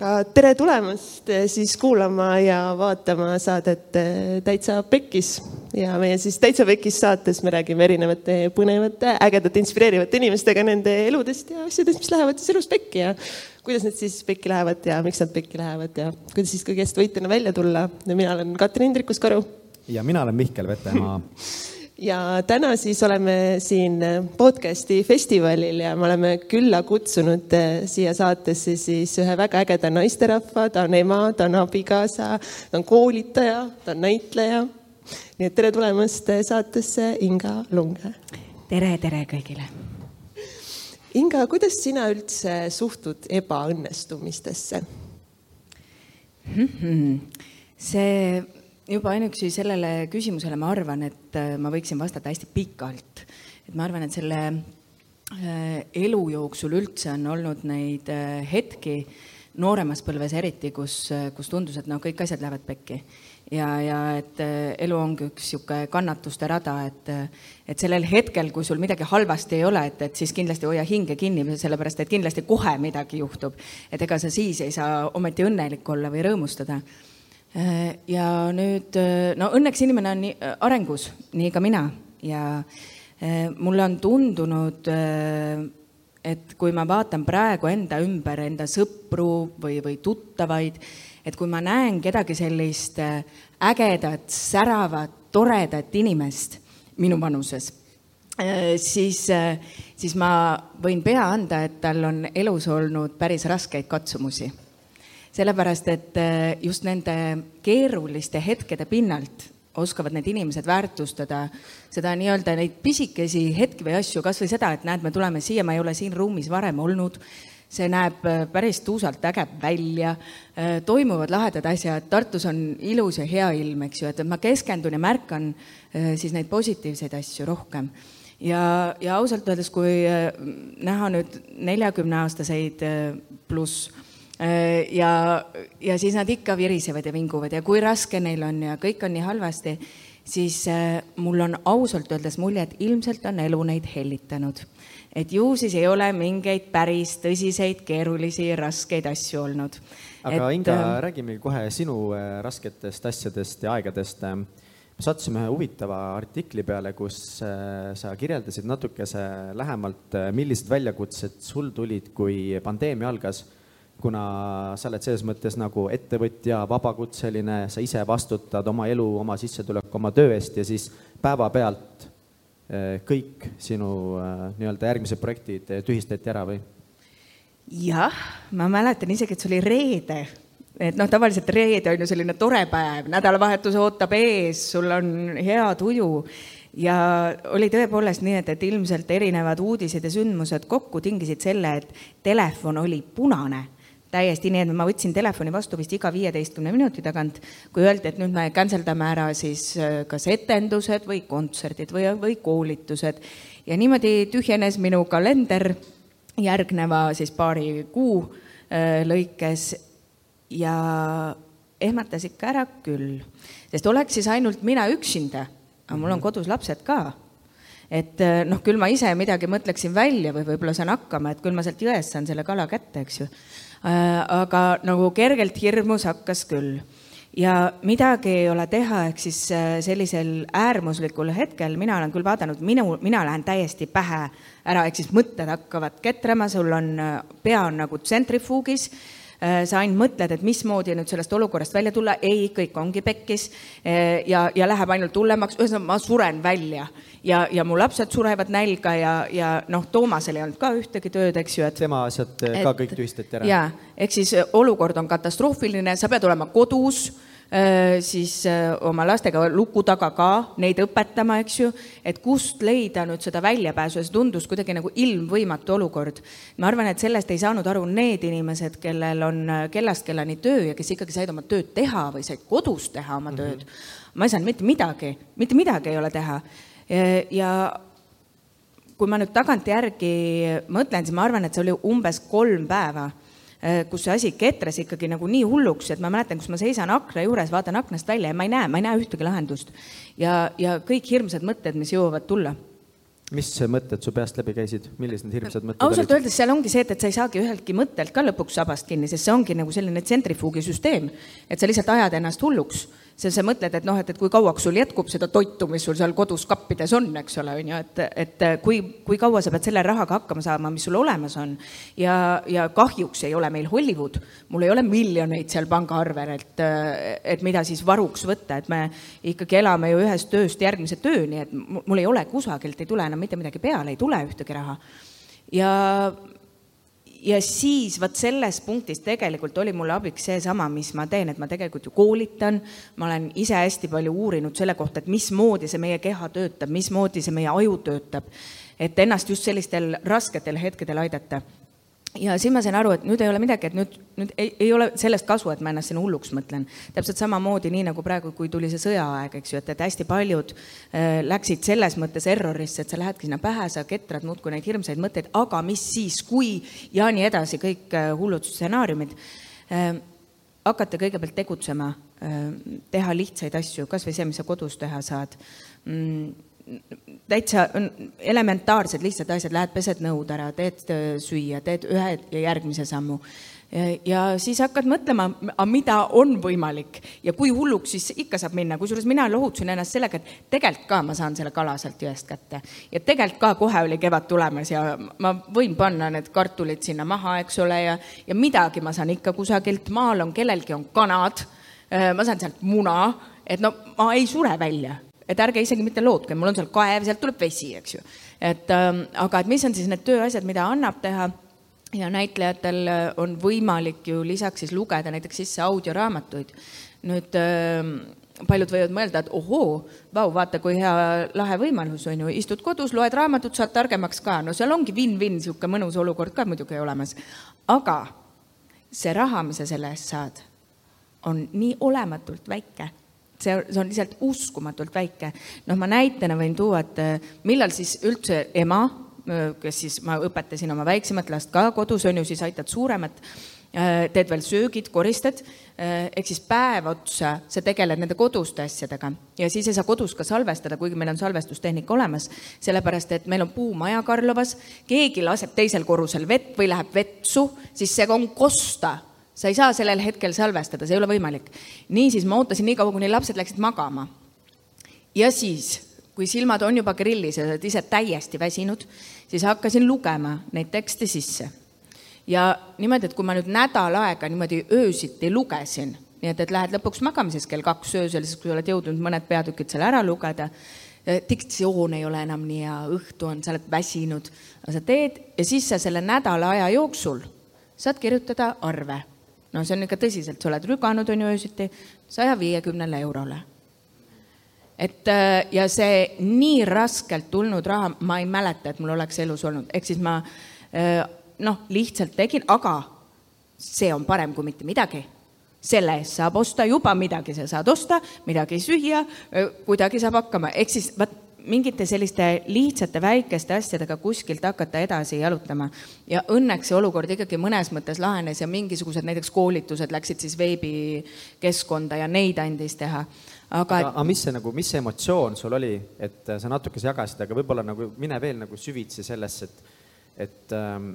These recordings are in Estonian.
ka tere tulemast siis kuulama ja vaatama saadet eh, Täitsa Pekkis. ja meie siis Täitsa Pekkis saates me räägime erinevate põnevate, ägedate, inspireerivate inimestega nende eludest ja asjadest, mis lähevad siis elus pekki ja kuidas need siis pekki lähevad ja miks nad pekki lähevad ja kuidas siis kõigest võitjana välja tulla. mina olen Katrin Hindrikus-Karu. ja mina olen Mihkel Vetemaa ja täna siis oleme siin podcasti festivalil ja me oleme külla kutsunud eh, siia saatesse siis ühe väga ägeda naisterahva, ta on ema, ta on abikaasa, ta on koolitaja, ta on näitleja. nii et tere tulemast eh, saatesse, Inga Lunge. tere, tere kõigile. Inga, kuidas sina üldse suhtud ebaõnnestumistesse mm? -hmm. see juba ainuüksi sellele küsimusele ma arvan, et äh, ma võiksin vastata hästi pikalt. et ma arvan, et selle äh, elu jooksul üldse on olnud neid äh, hetki, nooremas põlves eriti, kus, kus tundus, et noh, kõik asjad lähevad pekki. ja, ja et elu ongi üks niisugune kannatuste rada, et, et sellel hetkel, kui sul midagi halvasti ei ole, et, et siis kindlasti hoia hinge kinni, sellepärast et kindlasti kohe midagi juhtub. et ega sa siis ei saa ometi õnnelik olla või rõõmustada ja nüüd, äh, no õnneks inimene on nii, äh, arengus, nii ka mina. Ja mulle on tundunud, et kui ma vaatan praegu enda ümber enda sõpru või, või tuttavaid, et kui ma näen kedagi sellist ägedat, säravat, toredat inimest minu vanuses, siis, siis ma võin pea anda, et tal on elus olnud päris raskeid katsumusi sellepärast et äh, just nende keeruliste hetkede pinnalt oskavad need inimesed väärtustada seda nii-öelda neid pisikesi hetki või asju, kas või seda, et näed, me tuleme siia, ma ei ole siin ruumis varem olnud, see näeb äh, päris tuusalt äge välja, äh, toimuvad lahedad asjad, Tartus on ilus ja hea ilm, eks ju, et ma keskendun ja märkan siis neid positiivseid asju rohkem. Ja, ja ausalt öeldes, kui näha nüüd neljakümneaastaseid pluss ja, ja siis nad ikka virisevad ja vinguvad ja kui raske neil on ja kõik on nii halvasti, siis äh, mul on ausalt öeldes mulje, et ilmselt on elu neid hellitanud. et ju siis ei ole mingeid päris tõsiseid, keerulisi, raskeid asju olnud. aga et, Inga äh,, räägime kohe sinu äh, rasketest asjadest ja aegadest me sattusime ühe huvitava artikli peale, kus sa kirjeldasid natukese lähemalt, millised väljakutsed sul tulid, kui pandeemia algas kuna sa oled selles mõttes nagu ettevõtja, vabakutseline, sa ise vastutad oma elu, oma sissetuleku, oma töö eest ja siis päevapealt eh, kõik sinu eh, nii-öelda järgmised projektid eh, tühistati ära või? jah, ma mäletan isegi, et see oli reede, et noh, tavaliselt reede on ju selline tore päev, nädalavahetus ootab ees, sul on hea tuju. Ja oli tõepoolest nii, et, et ilmselt erinevad uudised ja sündmused kokku tingisid selle, et telefon oli punane täiesti nii, et ma võtsin telefoni vastu vist iga viieteistkümne minuti tagant, kui öeldi, et nüüd me cancel dame ära siis äh, kas etendused või kontserdid või, või koolitused. ja niimoodi tühjenes minu kalender järgneva siis paari kuu äh, lõikes ja ehmatas ikka ära küll, sest oleks siis ainult mina üksinda, aga mul on mhm. kodus lapsed ka et äh, noh, küll ma ise midagi mõtleksin välja või võib-olla saan hakkama, et küll ma sealt jõest saan selle kala kätte, eks ju aga nagu kergelt hirmus hakkas küll. Ja midagi ei ole teha, ehk siis äh, sellisel äärmuslikul hetkel mina olen küll vaadanud, minu, mina lähen täiesti pähe ära, ehk siis mõtted hakkavad ketrama, sul on, äh, pea on nagu tsentrifuugis Äh, sa ainult mõtled, et mismoodi nüüd sellest olukorrast välja tulla, ei, kõik ongi pekkis äh, ja, ja läheb ainult hullemaks, ühesõnaga ma suren välja ja, ja mu lapsed surevad nälga ja, ja noh, Toomasel ei olnud ka ühtegi tööd, eks ju, et. tema asjad ka kõik tühistati ära. ja, ehk siis olukord on katastroofiline, sa pead olema kodus Äh, siis äh, oma lastega luku taga ka neid õpetama, eks ju, et kust leida nüüd seda väljapääsu ja see tundus kuidagi nagu ilmvõimatu olukord. ma arvan, et sellest ei saanud aru need inimesed, kellel on äh, kellast kellani töö ja kes ikkagi said oma tööd teha või said kodus teha oma tööd mm. -hmm. ma ei saanud mitte midagi, mitte midagi ei ole teha. ja kui ma nüüd tagantjärgi mõtlen, siis ma arvan, et see oli umbes kolm päeva Äh, kus see asi ketras ikkagi nagu nii hulluks, et ma mäletan, kus ma seisan akna juures, vaatan aknast välja ja ma ei näe, ma ei näe ühtegi lahendust. ja, ja kõik hirmsad mõtted, mis jõuavad tulla. mis mõtted su peast läbi käisid, millised need hirmsad mõtted ausalt öeldes seal ongi see, et, et sa ei saagi üheltki mõttelt ka lõpuks sabast kinni, sest see ongi nagu selline tsentrifuugisüsteem, et sa lihtsalt ajad ennast hulluks sa, sa mõtled, et noh, et, et kui kauaks sul jätkub seda toitu, mis sul seal kodus kappides on, eks ole, on ju, et, et kui, kui kaua sa pead selle rahaga hakkama saama, mis sul olemas on. ja, ja kahjuks ei ole meil Hollywood, mul ei ole miljoneid seal pangaarvel, et, et mida siis varuks võtta, et me ikkagi elame ju ühest tööst järgmise tööni, et mul ei ole kusagilt, ei tule enam mitte midagi peale, ei tule ühtegi raha. ja ja siis vot selles punktis tegelikult oli mulle abiks seesama, mis ma teen, et ma tegelikult ju koolitan, ma olen ise hästi palju uurinud selle kohta, et mismoodi see meie keha töötab, mismoodi see meie aju töötab, et ennast just sellistel rasketel hetkedel aidata ja siis ma sain aru, et nüüd ei ole midagi, et nüüd, nüüd ei, ei ole sellest kasu, et ma ennast sinna hulluks mõtlen. täpselt samamoodi, nii nagu praegu, kui tuli see sõjaaeg, eks ju, et, et hästi paljud äh, läksid selles mõttes errorisse, et sa lähedki sinna pähe, sa ketrad muudkui neid hirmsaid mõtteid, aga mis siis, kui ja nii edasi, kõik äh, hullud stsenaariumid äh,. hakata kõigepealt tegutsema äh,, teha lihtsaid asju, kasvõi see, mis sa kodus teha saad mm täitsa elementaarsed lihtsad asjad, lähed pesed nõud ära, teed äh, süüa, teed ühe ja järgmise sammu. ja siis hakkad mõtlema, mida on võimalik. Ja kui hulluks siis ikka saab minna, kusjuures mina lohutasin ennast sellega, et tegelikult ka ma saan selle kala sealt jõest kätte. ja tegelikult ka kohe oli kevad tulemas ja ma võin panna need kartulid sinna maha, eks ole, ja, ja midagi ma saan ikka kusagilt, maal on, kellelgi on kanad, äh, ma saan sealt muna, et no ma ei sure välja et ärge isegi mitte lootke, mul on seal kaev, sealt tuleb vesi, eks ju. et ähm, aga, et mis on siis need tööasjad, mida annab teha ja näitlejatel äh, on võimalik ju lisaks siis lugeda näiteks sisse audioraamatuid. nüüd äh, paljud võivad mõelda, et ohoo, vau, vaata, kui hea lahe võimalus on ju, istud kodus, loed raamatut, saad targemaks ka, no seal ongi win-win, niisugune mõnus olukord ka muidugi olemas. aga see raha, mis sa selle eest saad, on nii olematult väike see, see on lihtsalt uskumatult väike. noh, ma näitena võin tuua, et äh, millal siis üldse ema, äh, kes siis, ma õpetasin oma väiksemat last ka kodus, on ju, siis aitad suuremat, äh, teed veel söögid, koristad, ehk siis päev otsa sa tegeled nende koduste asjadega ja siis ei saa kodus ka salvestada, kuigi meil on salvestustehnika olemas, sellepärast et meil on puumaja Karlovas, keegi laseb teisel korrusel vett või läheb vetsu, siis see on kosta sa ei saa sellel hetkel salvestada, see ei ole võimalik. niisiis ma ootasin nii kaua, kuni lapsed läksid magama. ja siis, kui silmad on juba grillis ja sa oled ise täiesti väsinud, siis hakkasin lugema neid tekste sisse. ja niimoodi, et kui ma nüüd nädal aega niimoodi öösiti lugesin, nii et, et lähed lõpuks magamiseks kell kaks öösel, siis kui oled jõudnud mõned peatükid seal ära lugeda, diktsioon ei ole enam nii hea, õhtu on, sa oled väsinud, sa teed ja siis sa selle nädala aja jooksul saad kirjutada arve no see on ikka tõsiselt, sa oled rüganud, on ju, öösiti saja viiekümnele eurole. et äh, ja see nii raskelt tulnud raha, ma ei mäleta, et mul oleks elus olnud, ehk siis ma äh, noh, lihtsalt tegin, aga see on parem kui mitte midagi. Selle eest saab osta juba midagi, sa saad osta, midagi süüa, äh, kuidagi saab hakkama, ehk siis vaat mingite selliste lihtsate väikeste asjadega kuskilt hakata edasi jalutama. ja õnneks see olukord ikkagi mõnes mõttes lahenes ja mingisugused näiteks koolitused läksid siis veebikeskkonda ja neid andis teha. aga, aga, aga mis see nagu, mis see emotsioon sul oli, et sa natukese jagasid, aga võib-olla nagu mine veel nagu süvitsi sellesse, et, et ähm,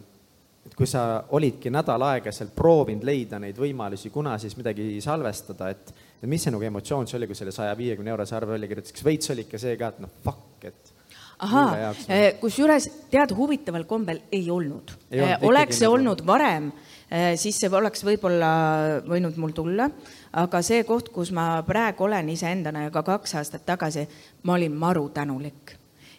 et kui sa olidki nädal aega seal proovinud leida neid võimalusi, kuna siis midagi salvestada, et et mis see nagu emotsioon see oli, kui selle saja viiekümne eurose arve välja kirjutas, kas veits oli ikka see ka, et noh, fuck, et ahaa, eh, kusjuures tead, huvitaval kombel ei olnud. Eh, oleks see olnud varem, eh, siis see oleks võib-olla võinud mul tulla, aga see koht, kus ma praegu olen iseendana ja ka kaks aastat tagasi, ma olin maru tänulik.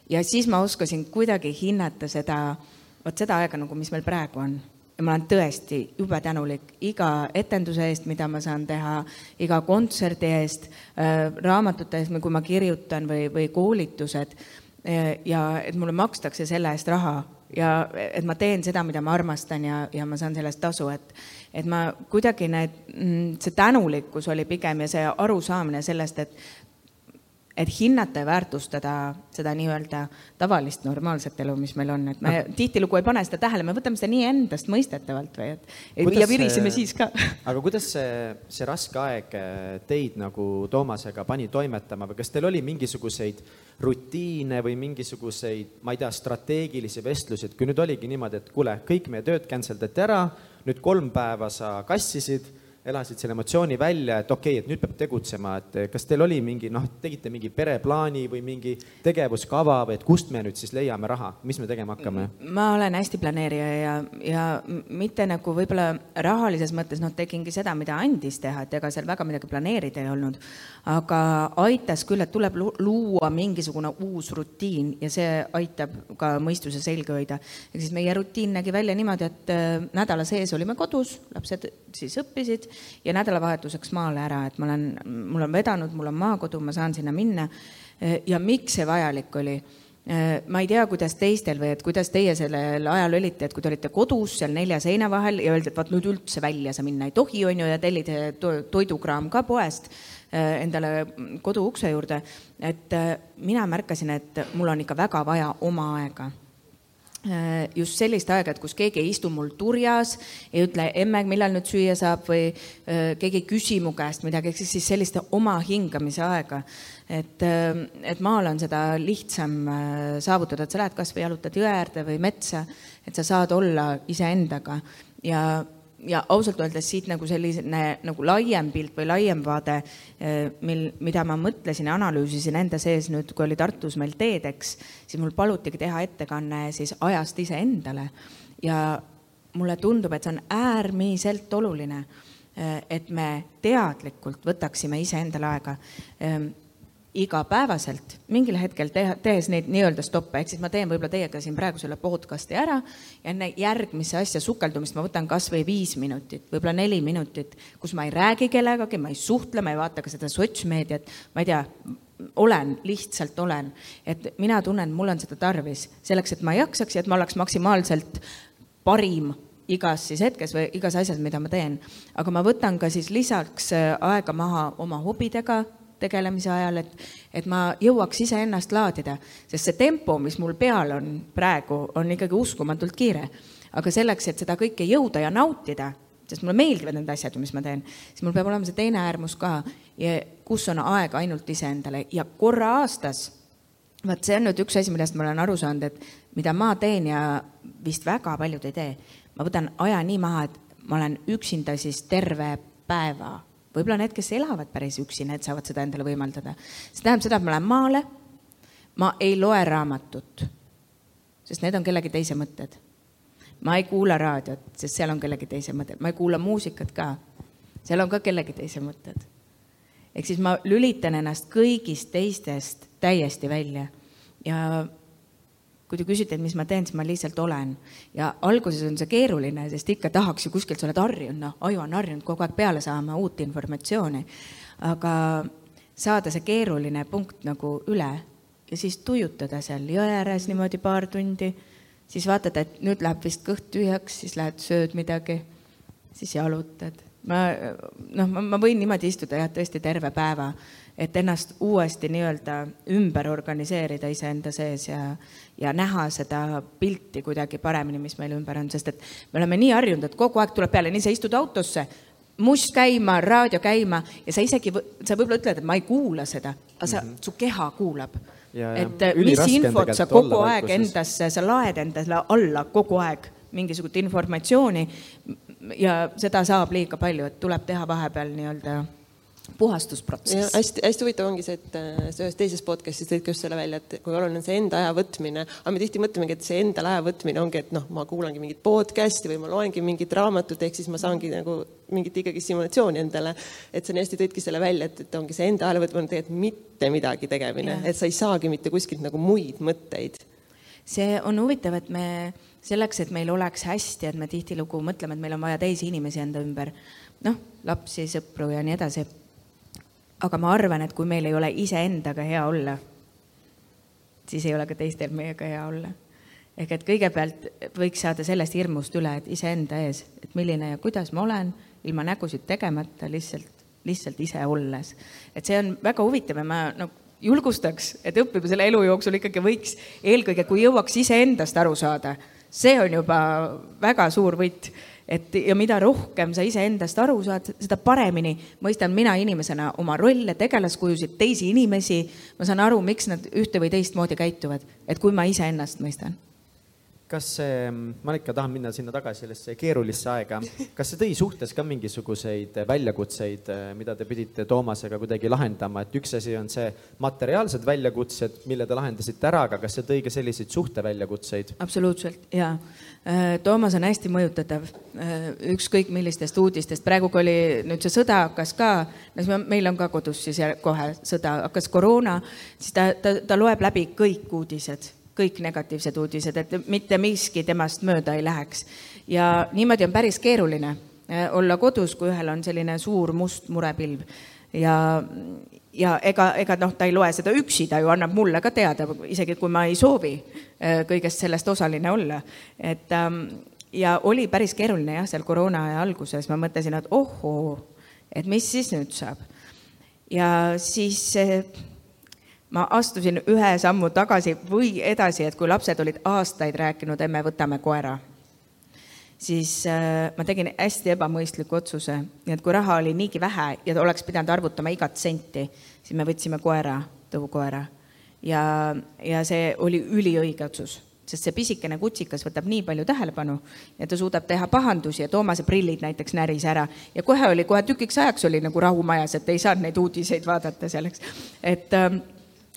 ja siis ma oskasin kuidagi hinnata seda, vot seda aega nagu, mis meil praegu on ja ma olen tõesti jube tänulik iga etenduse eest, mida ma saan teha, iga kontserdi eest äh,, raamatute eest, kui ma kirjutan või, või koolitused äh, ja et mulle makstakse selle eest raha ja et ma teen seda, mida ma armastan ja, ja ma saan selle eest tasu, et et ma kuidagi need, mm, see tänulikkus oli pigem ja see arusaamine sellest, et et hinnata ja väärtustada seda nii-öelda tavalist normaalset elu, mis meil on, et me tihtilugu ei pane seda tähele, me võtame seda nii endastmõistetavalt või et kuidas ja viriseme see, siis ka. aga kuidas see, see raske aeg eh, teid nagu Toomasega pani toimetama või kas teil oli mingisuguseid rutiine või mingisuguseid, ma ei tea, strateegilisi vestlusi, et kui nüüd oligi niimoodi, et kuule, kõik meie tööd cancel dati ära, nüüd kolm päeva sa kassisid elasid selle emotsiooni välja, et okei okay,, et nüüd peab tegutsema, et kas teil oli mingi noh, tegite mingi pereplaani või mingi tegevuskava või et kust me nüüd siis leiame raha, mis me tegema hakkame? ma olen hästi planeerija ja, ja mitte nagu võib-olla rahalises mõttes, noh, tegingi seda, mida andis teha, et ega seal väga midagi planeerida ei olnud. aga aitas küll, et tuleb luua mingisugune uus rutiin ja see aitab ka mõistuse selge hoida. ehk siis meie rutiin nägi välja niimoodi, et äh, nädala sees olime kodus, lapsed siis õppisid ja nädalavahetuseks maale ära, et ma olen, mul on vedanud, mul on maakodu, ma saan sinna minna. ja miks see vajalik oli? ma ei tea, kuidas teistel või et kuidas teie sellel ajal olite, et kui te olite kodus seal nelja seina vahel ja öeldi, et vaat nüüd üldse välja sa minna ei tohi, on ju, ja tellid toidukraam ka poest endale kodu ukse juurde. et mina märkasin, et mul on ikka väga vaja oma aega just sellist aega, et kus keegi ei istu mul turjas, ei ütle emme, millal nüüd süüa saab või äh, keegi ei küsi mu käest midagi, ehk siis sellist oma hingamise aega. et, äh, et maal on seda lihtsam saavutada, et sa lähed kasvõi jalutad jõe äärde või metsa, et sa saad olla iseendaga ja ja ausalt öeldes siit nagu selline nagu laiem pilt või laiem vaade, eh, mil, mida ma mõtlesin ja analüüsisin enda sees nüüd, kui oli Tartus meil TEDx, siis mul palutigi teha ettekanne siis ajast iseendale. ja mulle tundub, et see on äärmiselt oluline, eh, et me teadlikult võtaksime iseendale aega ehm, igapäevaselt mingil hetkel teha, tehes neid nii-öelda stoppe, ehk siis ma teen võib-olla teiega siin praegu selle podcast'i ära ja enne järgmisse asja sukeldumist ma võtan kasvõi viis minutit, võib-olla neli minutit, kus ma ei räägi kellegagi, ma ei suhtle, ma ei vaata ka seda sotsmeediat, ma ei tea, olen, lihtsalt olen. et mina tunnen, mul on seda tarvis selleks, et ma jaksaks ja et ma oleks maksimaalselt parim igas siis hetkes või igas asjas, mida ma teen. aga ma võtan ka siis lisaks äh, aega maha oma hobidega tegelemise ajal, et, et ma jõuaks iseennast laadida, sest see tempo, mis mul peal on praegu, on ikkagi uskumatult kiire. aga selleks, et seda kõike jõuda ja nautida, sest mulle meeldivad need asjad, mis ma teen, siis mul peab olema see teine äärmus ka, kus on aega ainult iseendale ja korra aastas vaat see on nüüd üks asi, millest ma olen aru saanud, et mida ma teen ja vist väga paljud ei tee. ma võtan aja nii maha, et ma olen üksinda siis terve päeva võib-olla need, kes elavad päris üksi, need saavad seda endale võimaldada. see tähendab seda, et ma lähen maale, ma ei loe raamatut, sest need on kellegi teise mõtted. ma ei kuula raadiot, sest seal on kellegi teise mõtted, ma ei kuula muusikat ka, seal on ka kellegi teise mõtted. ehk siis ma lülitan ennast kõigist teistest täiesti välja ja kui te küsite, et mis ma teen, siis ma lihtsalt olen. ja alguses on see keeruline, sest ikka tahaks ju kuskilt, sa oled harjunud, noh, aju on harjunud kogu aeg peale saama uut informatsiooni. aga saada see keeruline punkt nagu üle ja siis tuiutada seal jõe ääres niimoodi paar tundi, siis vaatad, et nüüd läheb vist kõht tühjaks, siis lähed sööd midagi, siis jalutad. ma noh, ma võin niimoodi istuda jah, tõesti terve päeva et ennast uuesti nii-öelda ümber organiseerida iseenda sees ja, ja näha seda pilti kuidagi paremini, mis meil ümber on, sest et me oleme nii harjunud, et kogu aeg tuleb peale, nii sa istud autosse, must käima, raadio käima ja sa isegi, sa võib-olla ütled, et ma ei kuula seda, aga sa mm, -hmm. su keha kuulab. et mis infot sa kogu aeg endasse, sa laed endale alla kogu aeg mingisugust informatsiooni ja seda saab liiga palju, et tuleb teha vahepeal nii-öelda puhastusprotsess. hästi, hästi huvitav ongi see, et äh, ühes teises podcast'is tõid ka just selle välja, et kui oluline on see enda aja võtmine, aga me tihti mõtlemegi, et see endale aja võtmine ongi, et noh, ma kuulangi mingit podcast'i või ma loengi mingit raamatut, ehk siis ma saangi nagu mingit ikkagi stimulatsiooni endale. et sa nii hästi tõidki selle välja, et, et ongi see enda aja võtmine tegelikult mitte midagi tegemine, et sa ei saagi mitte kuskilt nagu muid mõtteid. see on huvitav, et me selleks, et meil oleks hästi, et me tihtilugu mõtleme, et meil on vaja teisi inimesi enda ümber, noh, lapsi, sõpru ja nii edasi aga ma arvan, et kui meil ei ole iseendaga hea olla, siis ei ole ka teistel meiega hea olla. ehk et kõigepealt võiks saada sellest hirmust üle, et iseenda ees, et milline ja kuidas ma olen, ilma nägusid tegemata, lihtsalt, lihtsalt ise olles. et see on väga huvitav ja ma no julgustaks, et õppima selle elu jooksul ikkagi võiks eelkõige, kui jõuaks iseendast aru saada, see on juba väga suur võit et ja mida rohkem sa iseendast aru saad, seda paremini mõistan mina inimesena oma rolle, tegelaskujusid, teisi inimesi. ma saan aru, miks nad ühte või teistmoodi käituvad, et kui ma iseennast mõistan kas see, ma ikka tahan minna sinna tagasi sellesse keerulisse aega, kas see tõi suhtes ka mingisuguseid väljakutseid, mida te pidite Toomasega kuidagi lahendama, et üks asi on see materiaalsed väljakutsed, mille te lahendasite ära, aga kas see tõi ka selliseid suhteväljakutseid? absoluutselt ja äh, Toomas on hästi mõjutatav, äh, ükskõik millistest uudistest, praegu kui oli nüüd see sõda hakkas ka, no meil on ka kodus siis kohe sõda, hakkas koroona, siis ta, ta, ta loeb läbi kõik uudised kõik negatiivsed uudised, et mitte miski temast mööda ei läheks. ja niimoodi on päris keeruline eh, olla kodus, kui ühel on selline suur must murepilv ja, ja ega, ega noh, ta ei loe seda üksi, ta ju annab mulle ka teada, isegi kui ma ei soovi eh, kõigest sellest osaline olla. et ähm, ja oli päris keeruline jah, seal koroona aja alguses, ma mõtlesin, et ohoo, et mis siis nüüd saab. ja siis ma astusin ühe sammu tagasi või edasi, et kui lapsed olid aastaid rääkinud, emme, võtame koera, siis äh, ma tegin hästi ebamõistliku otsuse, nii et kui raha oli niigi vähe ja oleks pidanud arvutama igat senti, siis me võtsime koera, tõukoera. ja, ja see oli üliõige otsus, sest see pisikene kutsikas võtab nii palju tähelepanu ja ta suudab teha pahandusi ja Toomase prillid näiteks näris ära. Ja kohe oli, kohe tükiks ajaks oli nagu rahu majas, et ei saanud neid uudiseid vaadata selleks, et ähm,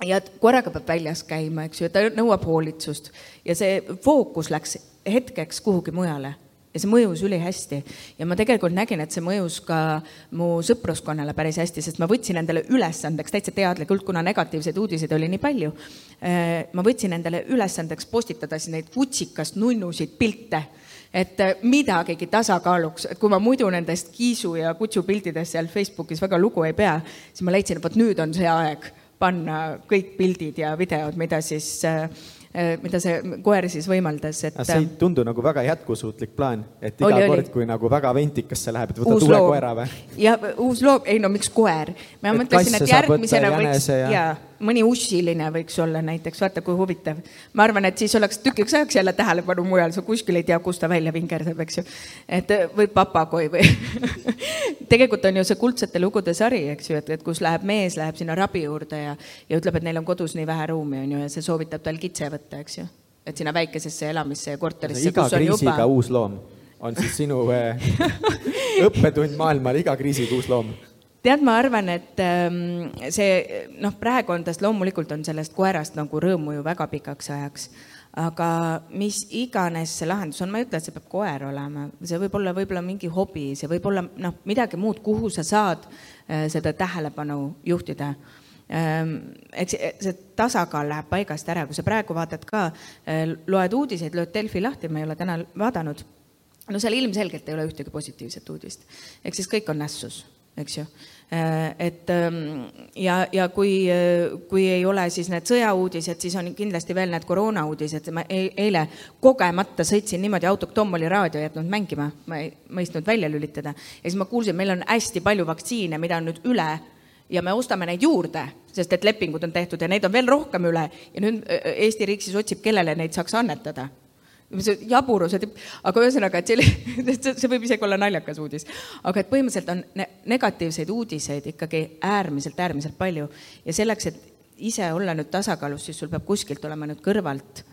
ja korraga peab väljas käima, eks ju, ta nõuab hoolitsust ja see fookus läks hetkeks kuhugi mujale ja see mõjus ülihästi. ja ma tegelikult nägin, et see mõjus ka mu sõpruskonnale päris hästi, sest ma võtsin endale ülesandeks täitsa teadlikult, kuna negatiivseid uudiseid oli nii palju. Eh, ma võtsin endale ülesandeks postitada siis neid vutsikast nunnusid pilte et eh, midagigi tasakaaluks, et kui ma muidu nendest kiisu ja kutsu piltidest seal Facebookis väga lugu ei pea, siis ma leidsin, et vot nüüd on see aeg panna kõik pildid ja videod, mida siis äh, äh, mida see koer siis võimaldas, et. see ei tundu nagu väga jätkusuutlik plaan, et iga oli, kord, kui nagu väga ventikas see läheb, et võtad uue koera või? ja uus loom, ei no miks koer? ma mõtlesin, et järgmisena võiks ja, ja mõni ussiline võiks olla näiteks, vaata kui huvitav. ma arvan, et siis oleks tükiks ajaks jälle tähelepanu mujal, sa kuskil ei tea, kust ta välja vingerdab, eks ju. et või papagoi või tegelikult on ju see kuldsete lugude sari, eks ju, et, et kus läheb mees, läheb sinna rabi juurde ja, ja ütleb, et neil on kodus nii vähe ruumi, on ju, ja see soovitab tal kitse võtta, eks ju. et sinna väikesesse elamisse ja korterisse. iga kriisiga juba... uus loom on siis sinu äh, õppetund maailmale, iga kriisiga uus loom tead, ma arvan, et ähm, see noh, praegu on tast loomulikult on sellest koerast nagu rõõmu ju väga pikaks ajaks. aga mis iganes see lahendus on, ma ei ütle, et see peab koer olema, see võib olla võib-olla mingi hobi, see võib olla noh, midagi muud, kuhu sa saad äh, seda tähelepanu juhtida ähm, eks see tasakaal läheb paigast ära, kui sa praegu vaatad ka, äh, loed uudiseid, lööd Delfi lahti, ma ei ole täna vaadanud. no seal ilmselgelt ei ole ühtegi positiivset uudist, ehk siis kõik on nässus eks ju. Äh, et ähm, ja, ja kui, äh, kui ei ole siis need sõjauudised, siis on kindlasti veel need koroonauudised. ma eile kogemata sõitsin niimoodi autoga, Tom oli raadio jätnud mängima, ma ei mõistnud välja lülitada. ja siis ma kuulsin, meil on hästi palju vaktsiine, mida on nüüd üle ja me ostame neid juurde, sest et lepingud on tehtud ja neid on veel rohkem üle ja nüüd äh, Eesti riik siis otsib, kellele neid saaks annetada jaburus, et aga ühesõnaga, et see, see võib isegi olla naljakas uudis. aga et põhimõtteliselt on ne negatiivseid uudiseid ikkagi äärmiselt, äärmiselt palju. Ja selleks, et ise olla nüüd tasakaalus, siis sul peab kuskilt olema nüüd kõrvalt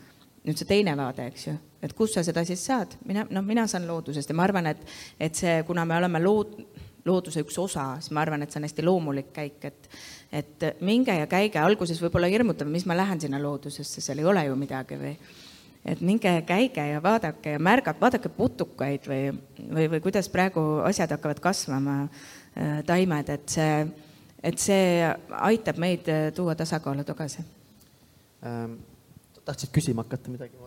nüüd see teine vaade, eks ju, et kust sa seda siis saad, mina, noh, mina saan loodusest ja ma arvan, et, et see, kuna me oleme lood-, looduse üks osa, siis ma arvan, et see on hästi loomulik käik, et et minge ja käige, alguses võib-olla hirmutav, mis ma lähen sinna loodusesse, seal ei ole ju midagi või et minge käige ja vaadake ja märgake, vaadake putukaid või, või, või kuidas praegu asjad hakkavad kasvama, äh, taimed, et see, et see aitab meid äh, tuua tasakaalu tagasi ähm,. tahtsid küsima hakata midagi?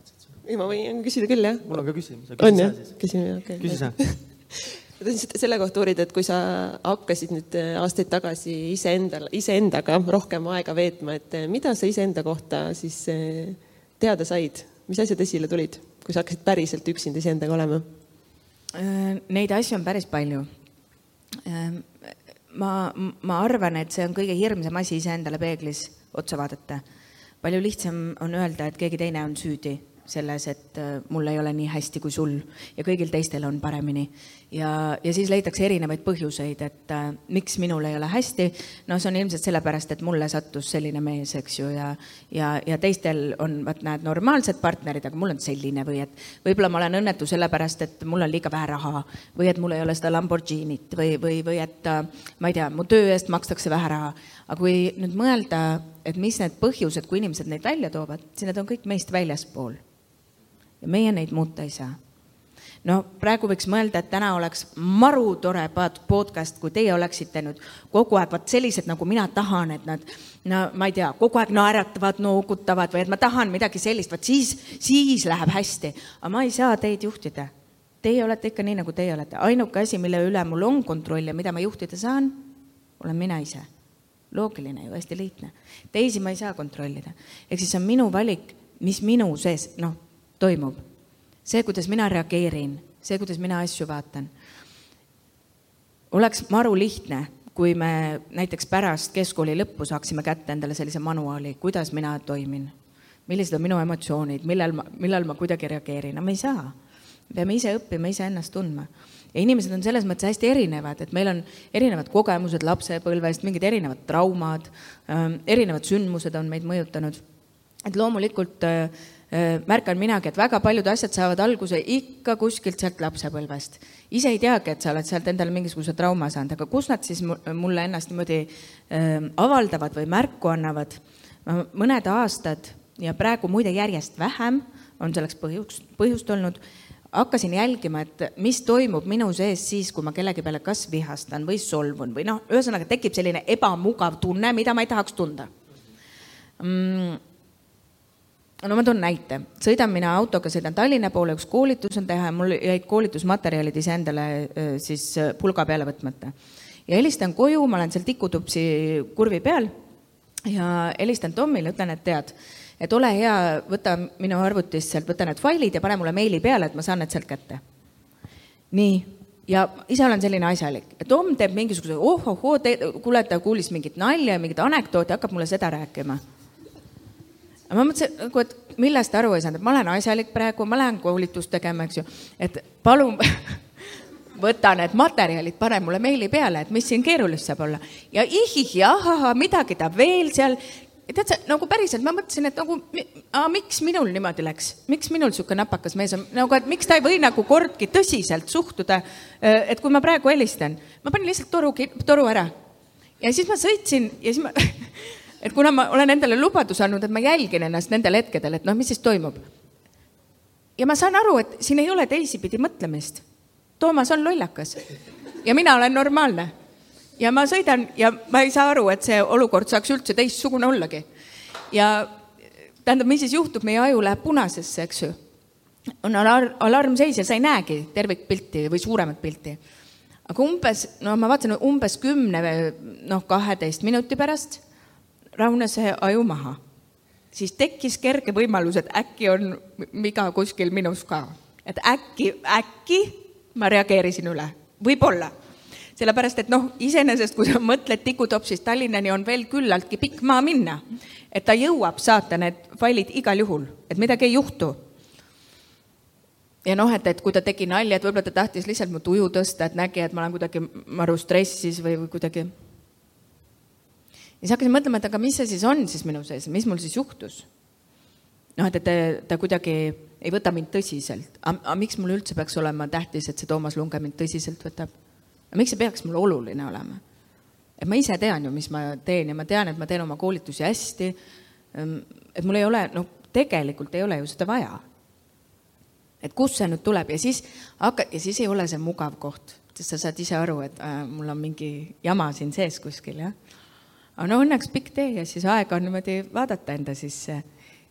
ei, ma võin küsida küll, jah. mul on ka küsimus. on jah? küsime, okei okay.. küsi sa ma tahtsin selle kohta uurida, et kui sa hakkasid nüüd äh, aastaid tagasi iseendal, iseendaga rohkem aega veetma, et mida sa iseenda kohta siis teada said mis asjad esile tulid, kui sa hakkasid päriselt üksinda iseendaga olema? Äh, neid asju on päris palju. Ähm, ma, ma arvan, et see on kõige hirmsam asi iseendale peeglis otsa vaadata. palju lihtsam on öelda, et keegi teine on süüdi selles, et äh, mul ei ole nii hästi kui sul ja kõigil teistel on paremini. ja, ja siis leitakse erinevaid põhjuseid, et äh, miks minul ei ole hästi. no see on ilmselt sellepärast, et mulle sattus selline mees, eks ju, ja, ja, ja teistel on, vot näed, normaalsed partnerid, aga mul on selline või et võib-olla ma olen õnnetu sellepärast, et mul on liiga vähe raha või et mul ei ole seda Lamborghinit või, või, või et äh, ma ei tea, mu töö eest makstakse vähe raha. aga kui nüüd mõelda, et mis need põhjused, kui inimesed neid välja toovad, siis need on kõik meist väljaspool ja meie neid muuta ei saa. no praegu võiks mõelda, et täna oleks maru tore podcast, kui teie oleksite nüüd kogu aeg vot sellised, nagu mina tahan, et nad no ma ei tea, kogu aeg naeratavad, noogutavad või et ma tahan midagi sellist, vot siis, siis läheb hästi. aga ma ei saa teid juhtida. Teie olete ikka nii, nagu teie olete. ainuke asi, mille üle mul on kontroll ja mida ma juhtida saan, olen mina ise loogiline ju, hästi lihtne. teisi ma ei saa kontrollida. ehk siis on minu valik, mis minu sees, noh, toimub. see, kuidas mina reageerin, see, kuidas mina asju vaatan. oleks maru lihtne, kui me näiteks pärast keskkooli lõppu saaksime kätte endale sellise manuaali, kuidas mina toimin, millised on minu emotsioonid, millal ma, millal ma kuidagi reageerin, no me ei saa. me peame ise õppima, iseennast tundma ja inimesed on selles mõttes hästi erinevad, et meil on erinevad kogemused lapsepõlvest, mingid erinevad traumad, ähm, erinevad sündmused on meid mõjutanud. et loomulikult äh, märkan minagi, et väga paljud asjad saavad alguse ikka kuskilt sealt lapsepõlvest. ise ei teagi, et sa oled sealt endale mingisuguse trauma saanud, aga kus nad siis mulle ennast niimoodi avaldavad või märku annavad. mõned aastad ja praegu muide järjest vähem on selleks põhjust, põhjust olnud, hakkasin jälgima, et mis toimub minu sees siis, kui ma kellegi peale kas vihastan või solvun või noh, ühesõnaga tekib selline ebamugav tunne, mida ma ei tahaks tunda mm no ma toon näite, sõidan mina autoga, sõidan Tallinna poole, üks koolitus on teha ja mul jäid koolitusmaterjalid iseendale siis pulga peale võtmata. ja helistan koju, ma olen seal tikutupsi kurvi peal ja helistan Tomile, ütlen, et tead, et ole hea, võta minu arvutist sealt, võta need failid ja pane mulle meili peale, et ma saan need sealt kätte. nii, ja ise olen selline asjalik. Tom teeb mingisuguse oh-oh-oo, kuule, ta kuulis mingit nalja, mingit anekdooti, hakkab mulle seda rääkima ma mõtlesin nagu, et millest aru ei saanud, et ma olen asjalik praegu, ma lähen koolitust tegema, eks ju, et palun võta need materjalid, pane mulle meili peale, et mis siin keerulist saab olla. ja ihih ja ahahaa, midagi ta veel seal, tead sa, nagu päriselt ma mõtlesin, et nagu, miks minul niimoodi läks, miks minul niisugune napakas mees on, nagu et miks ta ei või nagu kordki tõsiselt suhtuda, et kui ma praegu helistan, ma panin lihtsalt toru, toru ära. ja siis ma sõitsin ja siis ma et kuna ma olen endale lubaduse andnud, et ma jälgin ennast nendel hetkedel, et noh, mis siis toimub. ja ma saan aru, et siin ei ole teisipidi mõtlemist. Toomas on lollakas ja mina olen normaalne. ja ma sõidan ja ma ei saa aru, et see olukord saaks üldse teistsugune ollagi. ja tähendab, mis siis juhtub, meie aju läheb punasesse, eks ju. on alarm, alarmseis ja sa ei näegi tervikpilti või suuremat pilti. aga umbes, no ma vaatasin umbes kümne, noh, kaheteist minuti pärast rahunes see aju maha. siis tekkis kerge võimalus, et äkki on viga kuskil minus ka. et äkki, äkki ma reageerisin üle, võib-olla. sellepärast, et noh, iseenesest, kui sa mõtled tikutopsist Tallinnani, on veel küllaltki pikk maa minna. et ta jõuab saata need failid igal juhul, et midagi ei juhtu ja noh, et, et kui ta tegi nalja, et võib-olla ta tahtis lihtsalt mu tuju tõsta, et nägi, et ma olen kuidagi maru stressis või, või kuidagi ja siis hakkasin mõtlema, et aga mis see siis on siis minu sees, mis mul siis juhtus? noh, et, et ta, ta kuidagi ei võta mind tõsiselt. aga miks mul üldse peaks olema tähtis, et see Toomas Lunge mind tõsiselt võtab? miks see peaks mulle oluline olema? et ma ise tean ju, mis ma teen ja ma tean, et ma teen oma koolitusi hästi. Ehm, et mul ei ole, noh, tegelikult ei ole ju seda vaja. et kust see nüüd tuleb ja siis hakka, ja siis ei ole see mugav koht, sest sa saad ise aru, et äh, mul on mingi jama siin sees kuskil, jah aga no õnneks pikk tee ja siis aega on niimoodi vaadata enda sisse.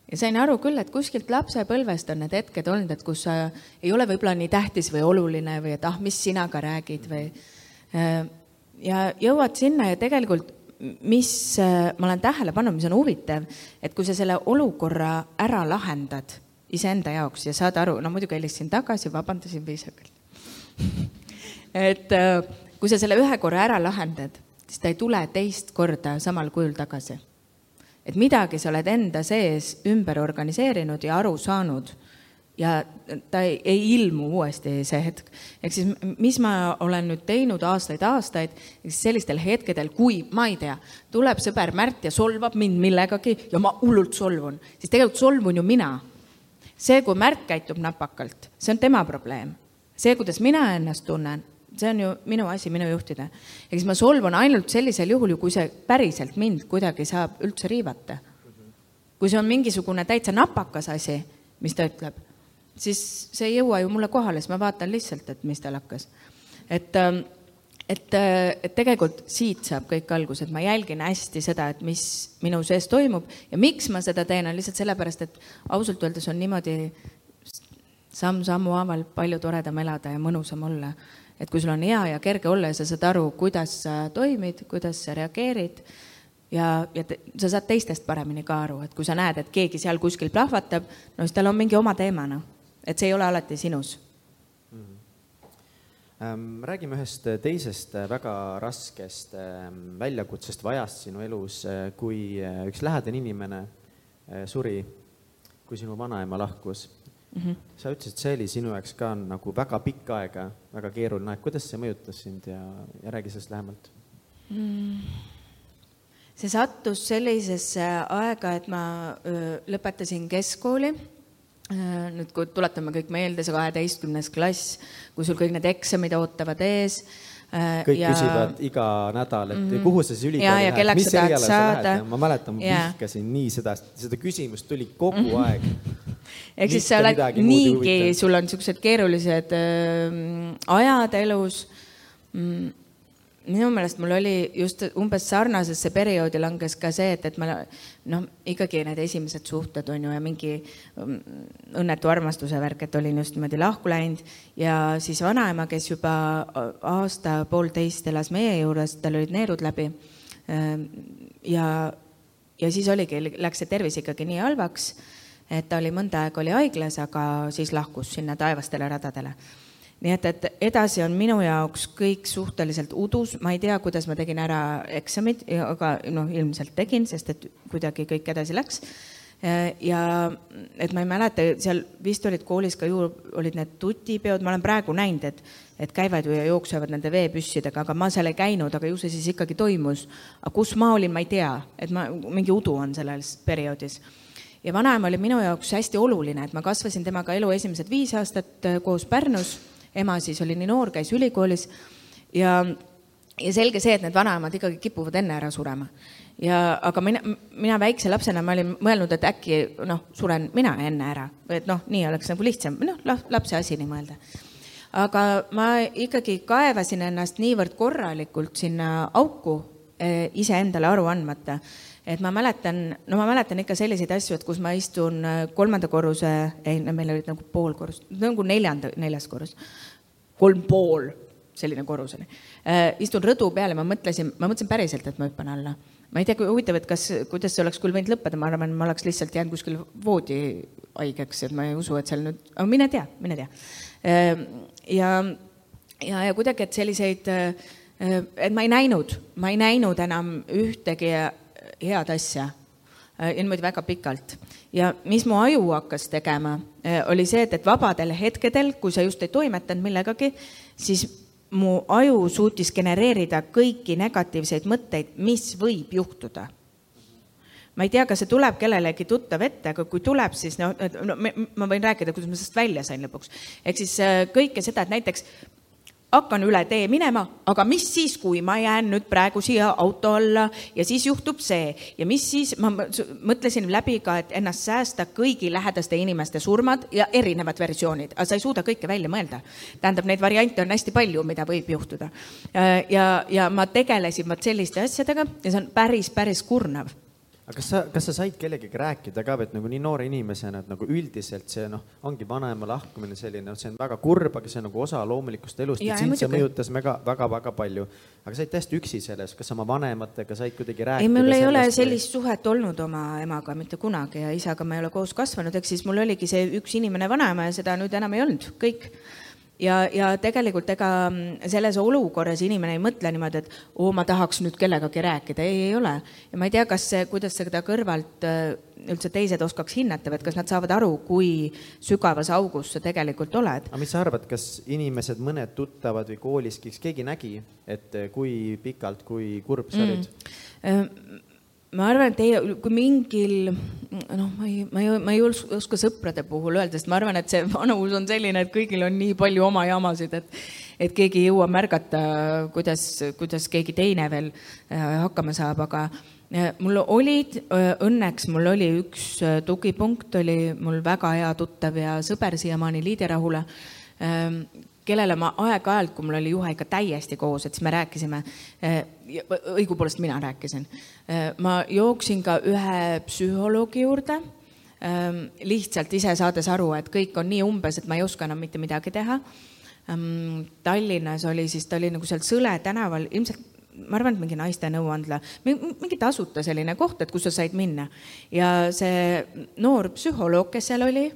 ja sain aru küll, et kuskilt lapsepõlvest on need hetked olnud, et kus sa ei ole võib-olla nii tähtis või oluline või et ah, mis sina ka räägid või. Äh, ja jõuad sinna ja tegelikult, mis äh, ma olen tähele pannud, mis on huvitav, et kui sa selle olukorra ära lahendad iseenda jaoks ja saad aru, no muidugi helistasin tagasi, vabandasin viisakalt et äh, kui sa selle ühe korra ära lahendad siis ta ei tule teist korda samal kujul tagasi. et midagi sa oled enda sees ümber organiseerinud ja aru saanud ja ta ei, ei ilmu uuesti see hetk. ehk siis, mis ma olen nüüd teinud aastaid-aastaid, sellistel hetkedel, kui ma ei tea, tuleb sõber Märt ja solvab mind millegagi ja ma hullult solvun, siis tegelikult solvun ju mina. see, kui Märt käitub napakalt, see on tema probleem. see, kuidas mina ennast tunnen, see on ju minu asi, minu juhtida. ehk siis ma solvun ainult sellisel juhul ju, kui see päriselt mind kuidagi saab üldse riivata. kui see on mingisugune täitsa napakas asi, mis ta ütleb siis see ei jõua ju mulle kohale, siis ma vaatan lihtsalt, et mis tal hakkas. et, ähm, et, äh, et tegelikult siit saab kõik alguse, et ma jälgin hästi seda, et mis minu sees toimub ja miks ma seda teen, on lihtsalt sellepärast, et ausalt öeldes on niimoodi samm-sammu haaval palju toredam elada ja mõnusam olla. Et kui sul on hea ja kerge olla ja sa saad aru, kuidas sa toimid, kuidas sa reageerid ja, ja te, sa saad teistest paremini ka aru, et kui sa näed, et keegi seal kuskil plahvatab, no siis tal on mingi oma teema, noh et see ei ole alati sinus mm. -hmm. räägime ühest teisest väga raskest ähm, väljakutsest või ajast sinu elus, kui äh, üks lähedane inimene äh, suri, kui sinu vanaema lahkus mm. -hmm. sa ütlesid, et see oli sinu jaoks ka nagu väga pikka aega, väga keeruline aeg, kuidas see mõjutas sind ja, ja räägi sellest lähemalt mm see sattus sellisesse aega, et ma öö, lõpetasin keskkooli nüüd, kui tuletame kõik meelde, see kaheteistkümnes klass, kui sul kõik need eksamid ootavad ees. Äh, kõik ja... küsivad iga nädal, et mm -hmm. kuhu sa siis ülikooli lähed, mis erialale sa lähed. ma mäletan, ma vihkasin nii seda, seda küsimust tuli kogu mm -hmm. aeg. ehk siis sa oled niigi, sul on niisugused keerulised äh, ajad elus mm minu meelest mul oli just umbes sarnasesse perioodi langes ka see, et, et ma noh, ikkagi need esimesed suhted on ju ja mingi mm, õnnetu armastuse värk, et olin just niimoodi lahku läinud ja siis vanaema, kes juba aasta-poolteist elas meie juures, tal olid neerud läbi. Ehm, ja, ja siis oligi, läks see tervis ikkagi nii halvaks, et ta oli mõnda aega oli haiglas, aga siis lahkus sinna taevastele radadele nii et, et edasi on minu jaoks kõik suhteliselt udus, ma ei tea, kuidas ma tegin ära eksamid, aga noh, ilmselt tegin, sest et kuidagi kõik edasi läks. ja et ma ei mäleta, seal vist olid koolis ka ju, olid need tutipeod, ma olen praegu näinud, et, et käivad ju ja jooksevad nende veepüssidega, aga ma seal ei käinud, aga ju see siis ikkagi toimus. aga kus ma olin, ma ei tea, et ma, mingi udu on selles perioodis. Ja vanaema oli minu jaoks hästi oluline, et ma kasvasin temaga elu esimesed viis aastat koos Pärnus ema siis oli nii noor, käis ülikoolis ja, ja selge see, et need vanaemad ikkagi kipuvad enne ära surema. ja, aga mina, mina väikse lapsena ma olin mõelnud, et äkki noh, suren mina enne ära, et noh, nii oleks nagu lihtsam, noh, lapse asi nii mõelda. aga ma ikkagi kaevasin ennast niivõrd korralikult sinna auku eh, iseendale aru andmata et ma mäletan, no ma mäletan ikka selliseid asju, et kus ma istun äh, kolmanda korruse, ei, meil olid nagu pool korrust, nagu neljanda, neljas korrus, kolm pool, selline korrus oli. Äh, istun rõdu peal ja ma mõtlesin, ma mõtlesin päriselt, et ma hüppan alla. ma ei tea, kui huvitav, et kas, kuidas see oleks küll võinud lõppeda, ma arvan, ma oleks lihtsalt jäänud kuskil voodi haigeks, et ma ei usu, et seal nüüd, aga mine tea, mine tea. Äh, ja, ja, ja kuidagi, et selliseid, et ma ei näinud, ma ei näinud enam ühtegi head asja äh, ja niimoodi väga pikalt. Ja mis mu aju hakkas tegema, äh, oli see, et, et vabadel hetkedel, kui sa just ei toimetanud millegagi, siis mu aju suutis genereerida kõiki negatiivseid mõtteid, mis võib juhtuda ma ei tea, kas see tuleb kellelegi tuttav ette, aga kui tuleb, siis no, no ma võin rääkida, kuidas ma sellest välja sain lõpuks. ehk siis äh, kõike seda, et näiteks hakkan üle tee minema, aga mis siis, kui ma jään nüüd praegu siia auto alla ja siis juhtub see ja mis siis, ma mõtlesin läbi ka, et ennast säästa kõigi lähedaste inimeste surmad ja erinevad versioonid, aga sa ei suuda kõike välja mõelda. tähendab, neid variante on hästi palju, mida võib juhtuda. ja, ja ma tegelesin vot selliste asjadega ja see on päris, päris kurnav aga kas sa, kas sa said kellegagi rääkida ka, et nagu nii noore inimesena, et nagu üldiselt see noh, ongi vanaema lahkumine selline, see on väga kurb, aga see on nagu osa loomulikust elust, et sind see mõjutas väga, väga, väga palju. aga sa olid täiesti üksi selles, kas oma vanematega said kuidagi rääkida? ei, mul ei ole sellist või... suhet olnud oma emaga mitte kunagi ja isaga ma ei ole koos kasvanud, ehk siis mul oligi see üks inimene vanaema ja seda nüüd enam ei olnud, kõik ja, ja tegelikult ega selles olukorras inimene ei mõtle niimoodi, et oo, ma tahaks nüüd kellegagi rääkida, ei, ei ole. ja ma ei tea, kas see, kuidas seda kõrvalt äh, üldse teised oskaks hinnata või et kas nad saavad aru, kui sügavas augus sa tegelikult oled. aga mis sa arvad, kas inimesed, mõned tuttavad või kooliski, kas keegi nägi, et kui pikalt, kui kurb sa olid mm.? Ma arvan, et ei, kui mingil, noh, ma ei, ma ei, ma ei oska sõprade puhul öelda, sest ma arvan, et see vanus on selline, et kõigil on nii palju oma jamasid, et, et keegi ei jõua märgata, kuidas, kuidas keegi teine veel äh, hakkama saab, aga äh, mul olid, äh, õnneks mul oli üks tugipunkt, oli mul väga hea tuttav ja sõber siiamaani, Liidia Rahula. Ähm, kellele ma aeg-ajalt, kui mul oli juhe ikka täiesti koos, et siis me rääkisime, eh, õigupoolest mina rääkisin. Eh, ma jooksin ka ühe psühholoogi juurde, eh, lihtsalt ise saades aru, et kõik on nii umbes, et ma ei oska enam mitte midagi teha. Tallinnas oli siis, ta oli nagu seal Sõle tänaval, ilmselt ma arvan, et mingi naiste nõuandla, mingi tasuta selline koht, et kus sa said minna. ja see noor psühholoog, kes seal oli,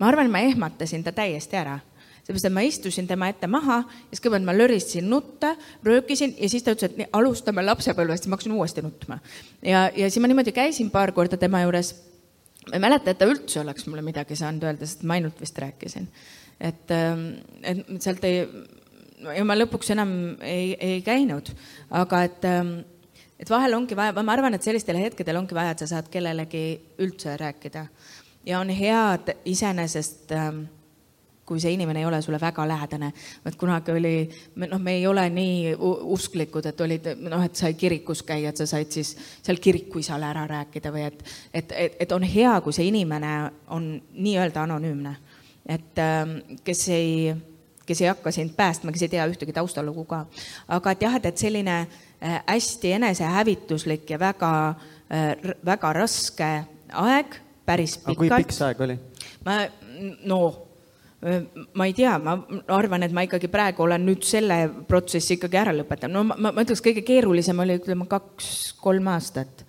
ma arvan, ma ehmatasin ta täiesti ära seepärast, et ma istusin tema ette maha ja siis kõigepealt ma löristasin nutta, röökisin ja siis ta ütles, et nii, alustame lapsepõlvest ja ma hakkasin uuesti nutma. ja, ja siis ma niimoodi käisin paar korda tema juures. ma ei mäleta, et ta üldse oleks mulle midagi saanud öelda, sest ma ainult vist rääkisin. et, ähm, et sealt ei, ja ma lõpuks enam ei, ei käinud, aga et ähm, et vahel ongi vaja, ma arvan, et sellistel hetkedel ongi vaja, et sa saad kellelegi üldse rääkida ja on hea, et iseenesest äh, kui see inimene ei ole sulle väga lähedane. et kunagi oli, noh, me ei ole nii usklikud, et olid noh, et sai kirikus käia, et sa said siis seal kirikuisale ära rääkida või et, et, et, et on hea, kui see inimene on nii-öelda anonüümne. et ähm, kes ei, kes ei hakka sind päästma, kes ei tea ühtegi taustalugu ka. aga et jah, et, et selline äh, hästi enesehävituslik ja väga, äh, väga raske aeg, päris pikalt. kui pikk see aeg oli? ma, no ma ei tea, ma arvan, et ma ikkagi praegu olen nüüd selle protsessi ikkagi ära lõpetanud, no ma, ma ütleks, kõige keerulisem oli, ütleme, kaks-kolm aastat.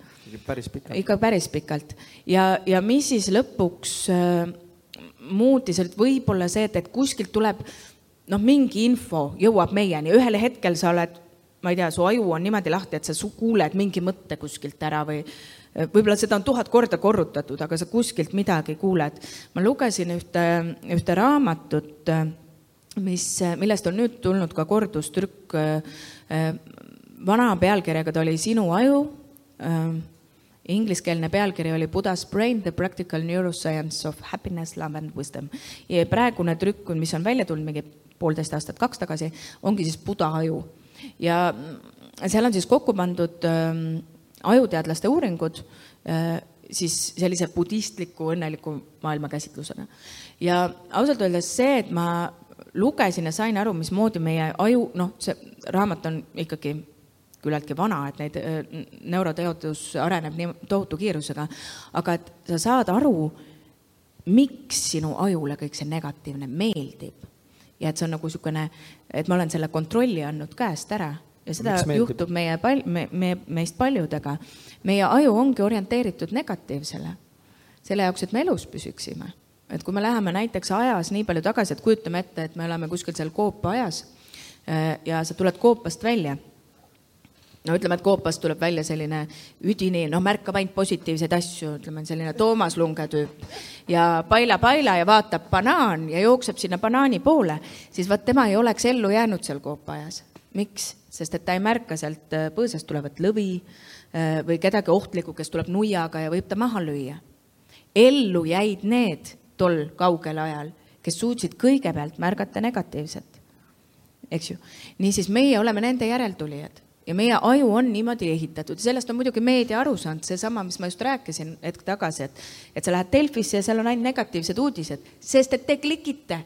päris pikalt. ikka päris pikalt ja, ja mis siis lõpuks äh, muutis, et võib-olla see, et, et kuskilt tuleb noh, mingi info jõuab meieni, ühel hetkel sa oled, ma ei tea, su aju on niimoodi lahti, et sa kuuled mingi mõtte kuskilt ära või võib-olla seda on tuhat korda korrutatud, aga sa kuskilt midagi kuuled. ma lugesin ühte, ühte raamatut, mis, millest on nüüd tulnud ka kordustrükk. vana pealkirjaga ta oli Sinu aju. Ingliskeelne pealkiri oli Buddha's brain, the practical neuroscience of happiness, love and wisdom. ja praegune trükk, mis on välja tulnud mingi poolteist aastat, kaks tagasi, ongi siis Buddha aju. ja seal on siis kokku pandud äh, ajuteadlaste uuringud äh, siis sellise budistliku õnneliku maailmakäsitlusena. ja ausalt öeldes see, et ma lugesin ja sain aru, mismoodi meie aju, noh, see raamat on ikkagi küllaltki vana, et neid äh, neuroteadus areneb nii tohutu kiirusega, aga et sa saad aru, miks sinu ajule kõik see negatiivne meeldib. ja et see on nagu niisugune, et ma olen selle kontrolli andnud käest ära ja seda juhtub meie pal-, me, me, meist paljudega. meie aju ongi orienteeritud negatiivsele, selle jaoks, et me elus püsiksime. et kui me läheme näiteks ajas nii palju tagasi, et kujutame ette, et me oleme kuskil seal koopaaias äh, ja sa tuled koopast välja no ütleme, et koopast tuleb välja selline üdini, noh, märkab ainult positiivseid asju, ütleme selline Toomas Lunge tüüp ja paila-paila ja vaatab banaan ja jookseb sinna banaani poole, siis vot tema ei oleks ellu jäänud seal koopaaias. miks? Sest et ta ei märka sealt äh, põõsast tulevat lõvi äh, või kedagi ohtlikku, kes tuleb nuiaga ja võib ta maha lüüa. ellu jäid need tol kaugel ajal, kes suutsid kõigepealt märgata negatiivset, eks ju. niisiis, meie oleme nende järeltulijad ja meie aju on niimoodi ehitatud, sellest on muidugi meedia aru saanud, seesama, mis ma just rääkisin hetk tagasi, et, et sa lähed Delfisse ja seal on ainult negatiivsed uudised, sest et te klikite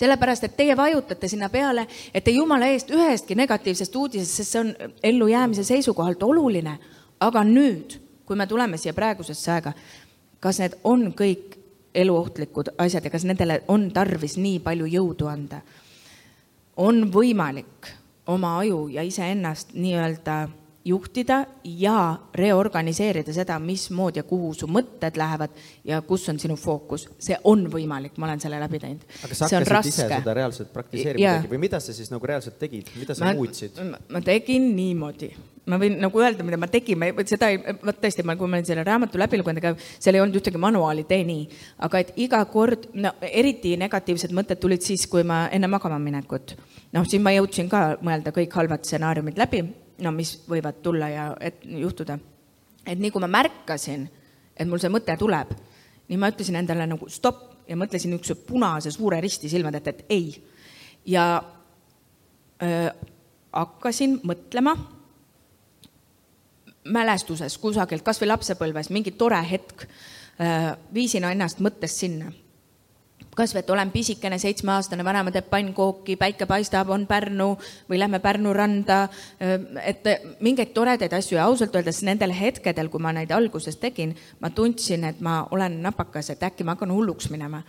sellepärast, et teie vajutate sinna peale, et te jumala eest ühestki negatiivsest uudisest, sest see on ellujäämise seisukohalt oluline. aga nüüd, kui me tuleme siia praegusesse aega, kas need on kõik eluohtlikud asjad ja kas nendele on tarvis nii palju jõudu anda? on võimalik oma aju ja iseennast nii-öelda juhtida ja reorganiseerida seda, mismoodi ja kuhu su mõtted lähevad ja kus on sinu fookus. see on võimalik, ma olen selle läbi teinud. aga sa hakkasid ise seda reaalselt praktiseerima yeah. või mida sa siis nagu reaalselt tegid, mida sa ma, muutsid? ma tegin niimoodi, ma võin nagu öelda, mida ma tegin, ma ei, seda ei, vot tõesti, ma, kui ma olin selle raamatu läbi lugenud, ega seal ei olnud ühtegi manuaali, tee nii. aga et iga kord, no eriti negatiivsed mõtted tulid siis, kui ma enne magama minekut, noh, siis ma jõudsin ka mõelda kõik halvad stsenaariumid läbi no mis võivad tulla ja et juhtuda. et nii kui ma märkasin, et mul see mõte tuleb, nii ma ütlesin endale nagu stopp ja mõtlesin niisuguse punase suure risti silmade ette, et ei. ja öö, hakkasin mõtlema mälestuses kusagilt, kas või lapsepõlves, mingi tore hetk, viisin ennast mõttest sinna kasvõi, et olen pisikene, seitsmeaastane, vanaema teeb pannkooki, päike paistab, on Pärnu või lähme Pärnu randa. et mingeid toredaid asju ja ausalt öeldes nendel hetkedel, kui ma neid alguses tegin, ma tundsin, et ma olen napakas, et äkki ma hakkan hulluks minema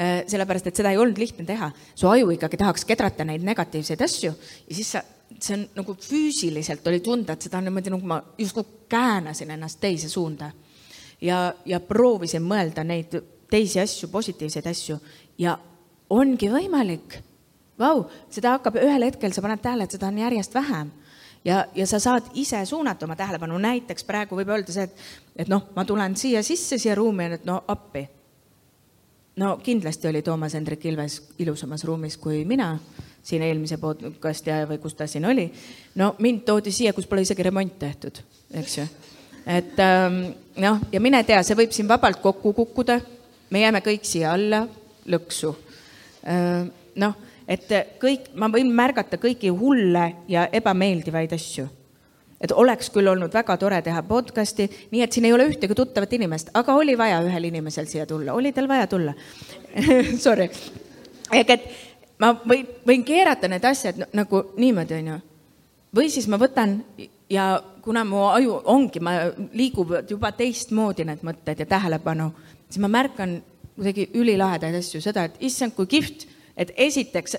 sellepärast, et seda ei olnud lihtne teha. su aju ikkagi tahaks kedrata neid negatiivseid asju ja siis sa, see on nagu füüsiliselt oli tunda, et seda on niimoodi nagu ma justkui käänasin ennast teise suunda. ja, ja proovisin mõelda neid teisi asju, positiivseid asju ja ongi võimalik. Vau, seda hakkab ühel hetkel, sa paned tähele, et seda on järjest vähem ja, ja sa saad ise suunata oma tähelepanu, näiteks praegu võib öelda see, et, et noh, ma tulen siia sisse, siia ruumi, et no appi. no kindlasti oli Toomas Hendrik Ilves ilusamas ruumis kui mina siin eelmise podcast'i ajal või kus ta siin oli. no mind toodi siia, kus pole isegi remont tehtud, eks ju. et ähm, noh, ja mine tea, see võib siin vabalt kokku kukkuda me jääme kõik siia alla lõksu. noh, et kõik, ma võin märgata kõiki hulle ja ebameeldivaid asju. et oleks küll olnud väga tore teha podcast'i, nii et siin ei ole ühtegi tuttavat inimest, aga oli vaja ühel inimesel siia tulla, oli tal vaja tulla Sorry. ehk et ma võin, võin keerata need asjad nagu niimoodi, onju. või siis ma võtan ja kuna mu aju ongi, ma, liiguvad juba teistmoodi need mõtted ja tähelepanu siis ma märkan kuidagi ülilahedaid asju, seda, et issand, kui kihvt, et esiteks,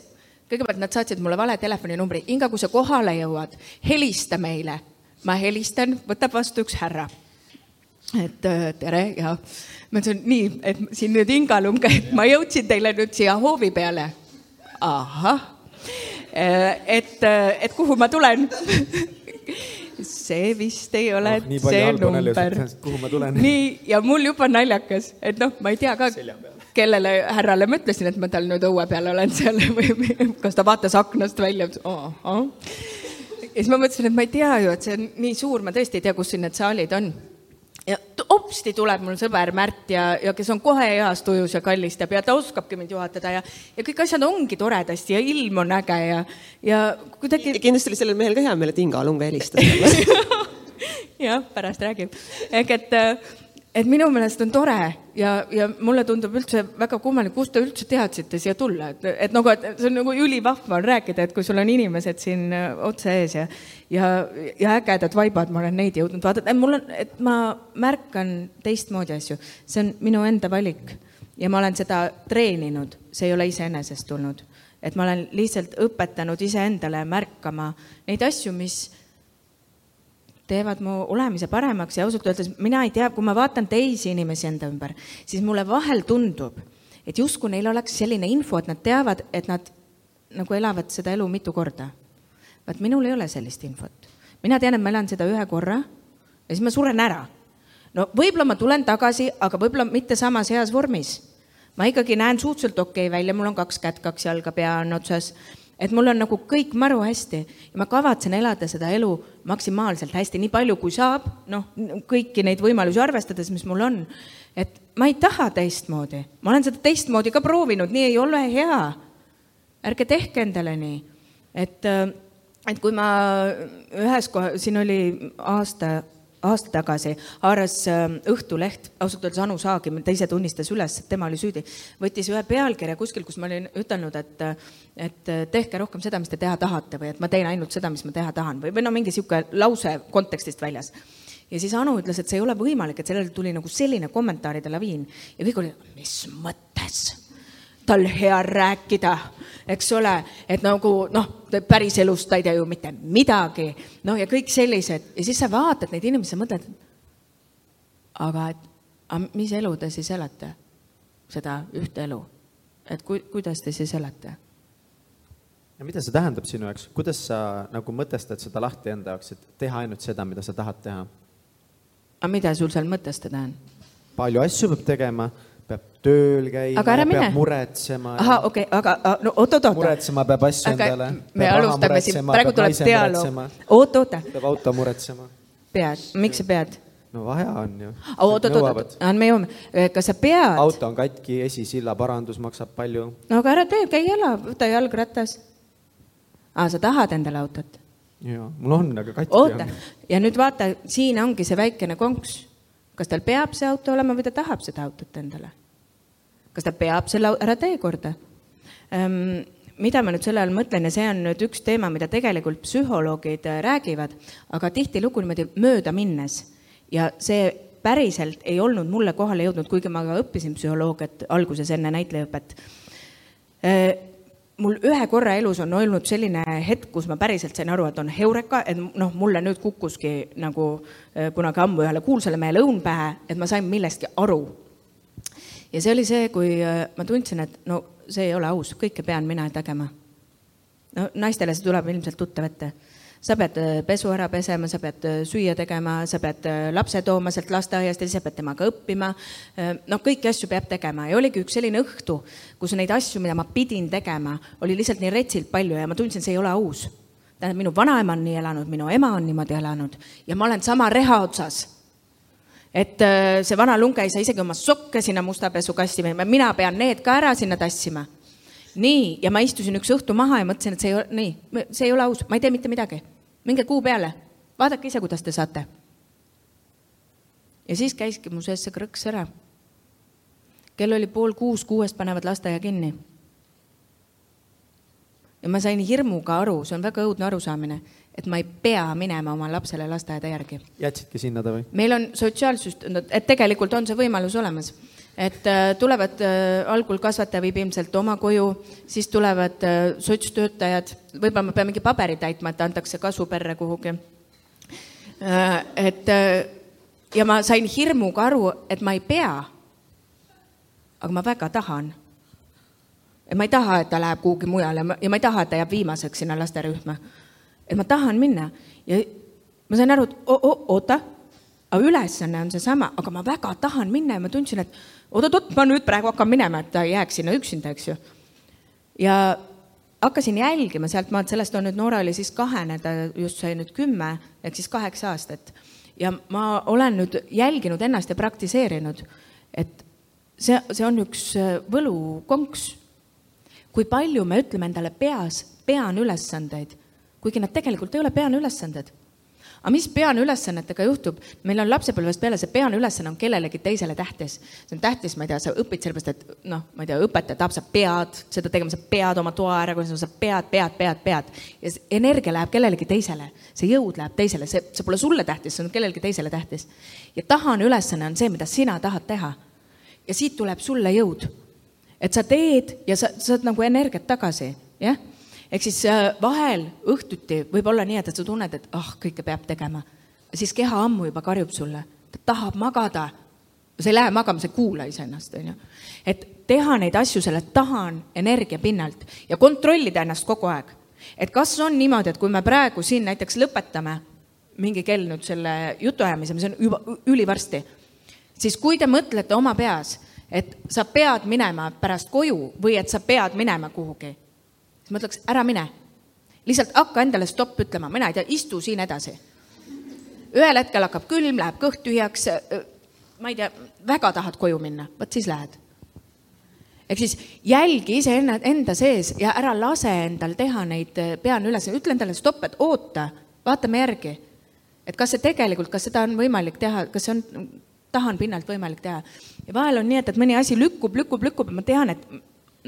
kõigepealt nad saatsid mulle vale telefoninumbri, Inga, kui sa kohale jõuad, helista meile. ma helistan, võtab vastu üks härra. et äh, tere ja ma ütlesin nii, et siin nüüd Inga Lunge, et ma jõudsin teile nüüd siia hoovi peale. ahah, äh, et, äh, et kuhu ma tulen see vist ei ole oh, see number. kuhu ma tulen? nii, ja mul juba naljakas, et noh, ma ei tea ka, kellele härrale ma ütlesin, et ma tal nüüd õue peal olen seal või kas ta vaatas aknast välja oh,. Oh. ja siis ma mõtlesin, et ma ei tea ju, et see on nii suur, ma tõesti ei tea, kus siin need saalid on ja hopsti tuleb mul sõber Märt ja, ja kes on kohe heas tujus ja kallistab ja ta oskabki mind juhatada ja, ja kõik asjad ongi toredasti ja ilm on äge ja, ja kuidagi. kindlasti oli sellel mehel ka hea meel, et Inga Lung helistas talle jah, pärast räägib. ehk et äh, et minu meelest on tore ja, ja mulle tundub üldse väga kummaline, kust te üldse teadsite siia tulla, et, et nagu, et see on nagu ülivahva on rääkida, et kui sul on inimesed siin äh, otse ees ja, ja, ja ägedad vaibad, ma olen neid jõudnud vaadata, mul on, et ma märkan teistmoodi asju, see on minu enda valik ja ma olen seda treeninud, see ei ole iseenesest tulnud, et ma olen lihtsalt õpetanud iseendale märkama neid asju, mis teevad mu olemise paremaks ja ausalt öeldes mina ei tea, kui ma vaatan teisi inimesi enda ümber, siis mulle vahel tundub, et justkui neil oleks selline info, et nad teavad, et nad nagu elavad seda elu mitu korda. vaat minul ei ole sellist infot. mina tean, et ma elan seda ühe korra ja siis ma suren ära. no võib-olla ma tulen tagasi, aga võib-olla mitte samas heas vormis. ma ikkagi näen suhteliselt okei okay välja, mul on kaks kätt, kaks jalga, pea on otsas et mul on nagu kõik maru hästi ja ma kavatsen elada seda elu maksimaalselt hästi, nii palju kui saab, noh, kõiki neid võimalusi arvestades, mis mul on. et ma ei taha teistmoodi, ma olen seda teistmoodi ka proovinud, nii ei ole hea. ärge tehke endale nii, et, et kui ma ühes kohas, siin oli aasta aasta tagasi haaras ähm, Õhtuleht, ausalt öeldes Anu Saagim, ta ise tunnistas üles, et tema oli süüdi, võttis ühe pealkirja kuskil, kus ma olin ütelnud, et, et tehke rohkem seda, mis te teha tahate või et ma teen ainult seda, mis ma teha tahan või, või no mingi niisugune lause kontekstist väljas. ja siis Anu ütles, et see ei ole võimalik, et sellele tuli nagu selline kommentaaride laviin ja kõik oli, mis mõttes tal hea rääkida, eks ole, et nagu noh, päriselus ta ei tea ju mitte midagi, noh ja kõik sellised. Ja siis sa vaatad neid inimesi, sa mõtled, aga et, aga mis elu te siis elate, seda ühte elu, et ku, kuidas te siis elate? Ja mida see tähendab sinu jaoks, kuidas sa nagu mõtestad seda lahti enda jaoks, et teha ainult seda, mida sa tahad teha? aga mida sul seal mõtestada on? palju asju peab tegema, tööl käima, peab muretsema. ahah, okei okay,, aga no oot-oot-oot. muretsema peab asju aga endale. me alustame siin, praegu tuleb dialoog. oot-oota. peab auto muretsema. pead, miks sa pead? no vaja on ju. oot, oot, oot, me jõuame, kas sa pead? auto on katki, esisilla parandus maksab palju. no aga ära tee, käi jala, võta jalgratas aa, sa tahad endale autot? jaa, mul on, aga katki oota, ja nüüd vaata, siin ongi see väikene konks. kas tal peab see auto olema või ta tahab seda autot endale? Kas ta peab selle ära tee korda ähm,? mida ma nüüd selle all mõtlen ja see on nüüd üks teema, mida tegelikult psühholoogid äh, räägivad, aga tihtilugu niimoodi mööda minnes ja see päriselt ei olnud mulle kohale jõudnud, kuigi ma ka õppisin psühholoogiat alguses enne näitlejaõpet äh, mul ühe korra elus on olnud selline hetk, kus ma päriselt sain aru, et on heureka, et noh, mulle nüüd kukkuski nagu äh, kunagi ammu ühele kuulsale mehele õun pähe, et ma sain millestki aru. Ja see oli see, kui äh, ma tundsin, et no see ei ole aus, kõike pean mina tegema. no naistele see tuleb ilmselt tuttav ette sa pead äh, pesu ära pesema, sa pead äh, süüa tegema, sa pead lapse tooma sealt lasteaiast ja siis sa pead temaga õppima. noh, kõiki asju peab tegema ja oligi üks selline õhtu, kus neid asju, mida ma pidin tegema, oli lihtsalt nii retsilt palju ja ma tundsin, see ei ole aus. tähendab, minu vanaema on nii elanud, minu ema on niimoodi elanud ja ma olen sama reha otsas et see vana lunge ei saa isegi oma sokke sinna musta pesukasti, mina pean need ka ära sinna tassima nii, ja ma istusin üks õhtu maha ja mõtlesin, et see ei ole, nii, see ei ole aus, ma ei tee mitte midagi. minge kuu peale, vaadake ise, kuidas te saate. ja siis käiski mu sees see krõks ära. kell oli pool kuus, kuuest panevad lasteaia kinni. ja ma sain hirmuga aru, see on väga õudne arusaamine, et ma ei pea minema oma lapsele lasteaeda järgi. jätsidki sinna ta või? meil on sotsiaalsüsteem, et tegelikult on see võimalus olemas et äh, tulevad, äh, algul kasvataja viib ilmselt oma koju, siis tulevad äh, sotstöötajad, võib-olla ma pean mingi paberi täitma, et antakse kasuperre kuhugi. et ja ma sain hirmuga aru, et ma ei pea. aga ma väga tahan. et ma ei taha, et ta läheb kuhugi mujale ja ma ei taha, et ta jääb viimaseks sinna lasterühma. Et ma tahan minna ja ma sain aru, et oota, aga ülesanne on seesama, aga ma väga tahan minna ja ma tundsin, et oot-oot-oot, ma nüüd praegu hakkan minema, et ei jääks sinna üksinda, eks ju. ja hakkasin jälgima sealtmaalt, sellest on nüüd, Noora oli siis kahene, ta just sai nüüd kümme ehk siis kaheksa aastat. ja ma olen nüüd jälginud ennast ja praktiseerinud, et see, see on üks äh, võlukonks. kui palju me ütleme endale peas, pean ülesandeid, kuigi nad tegelikult ei ole pean ülesanded aga mis peaneülesannetega juhtub, meil on lapsepõlvest peale see peaneülesanne on kellelegi teisele tähtis. see on tähtis, ma ei tea, sa õpid sellepärast, et noh, ma ei tea, õpetaja tahab, sa pead seda tegema, sa pead oma toa ära korraldama, sa pead, pead, pead, pead. ja see energia läheb kellelegi teisele, see jõud läheb teisele, see, see pole sulle tähtis, see on kellelegi teisele tähtis. ja tahane ülesanne on see, mida sina tahad teha. ja siit tuleb sulle jõud. et sa teed ja sa saad nagu energiat tagasi, jah ehk siis äh, vahel õhtuti võib olla nii, et sa tunned, et ah oh,, kõike peab tegema. siis keha ammu juba karjub sulle, ta tahab magada. sa ei lähe magama, sa ei kuula iseennast, onju. et teha neid asju selle tahan energia pinnalt ja kontrollida ennast kogu aeg. et kas on niimoodi, et kui me praegu siin näiteks lõpetame mingi kell nüüd selle jutuajamise, mis on juba ülivarsti, siis kui te mõtlete oma peas, et sa pead minema pärast koju või et sa pead minema kuhugi ma ütleks, ära mine. lihtsalt hakka endale stopp ütlema, mina ei tea, istu siin edasi. ühel hetkel hakkab külm, läheb kõht tühjaks, ma ei tea, väga tahad koju minna, vot siis lähed. ehk siis jälgi iseenda, enda sees ja ära lase endal teha neid pean üles, ütle endale stopp, et oota, vaatame järgi. et kas see tegelikult, kas seda on võimalik teha, kas see on tahan pinnalt võimalik teha. ja vahel on nii, et, et mõni asi lükkub, lükkub, lükkub ja ma tean, et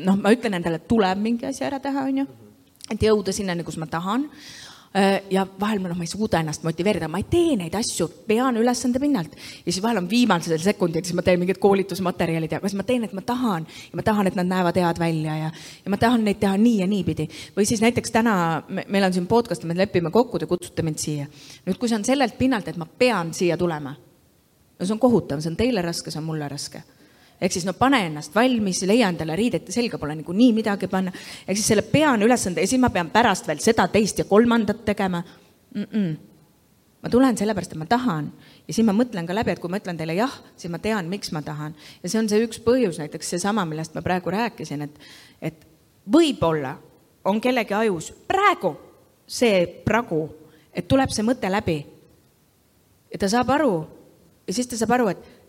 noh, ma ütlen endale, et tuleb mingi asi ära teha, onju, et jõuda sinnani, kus ma tahan. Äh, ja vahel ma noh, ma ei suuda ennast motiveerida, ma ei tee neid asju, pean ülesande pinnalt. ja siis vahel on viimasel sekundil, siis ma teen mingid koolitusmaterjalid ja kas ma teen, et ma tahan ja ma tahan, et nad näevad head välja ja, ja ma tahan neid teha nii ja niipidi. või siis näiteks täna meil on siin podcast, me lepime kokku, te kutsute mind siia. nüüd, kui see on sellelt pinnalt, et ma pean siia tulema, no see on kohutav, see on teile raske, see on mulle raske ehk siis no pane ennast valmis, leia endale riided selga, pole niikuinii midagi panna. ehk siis selle pean ülesande ja siis ma pean pärast veel seda, teist ja kolmandat tegema mm. -mm. ma tulen sellepärast, et ma tahan ja siis ma mõtlen ka läbi, et kui ma ütlen teile jah, siis ma tean, miks ma tahan. ja see on see üks põhjus, näiteks seesama, millest ma praegu rääkisin, et, et võib-olla on kellegi ajus praegu see pragu, et tuleb see mõte läbi. ja ta saab aru ja siis ta saab aru, et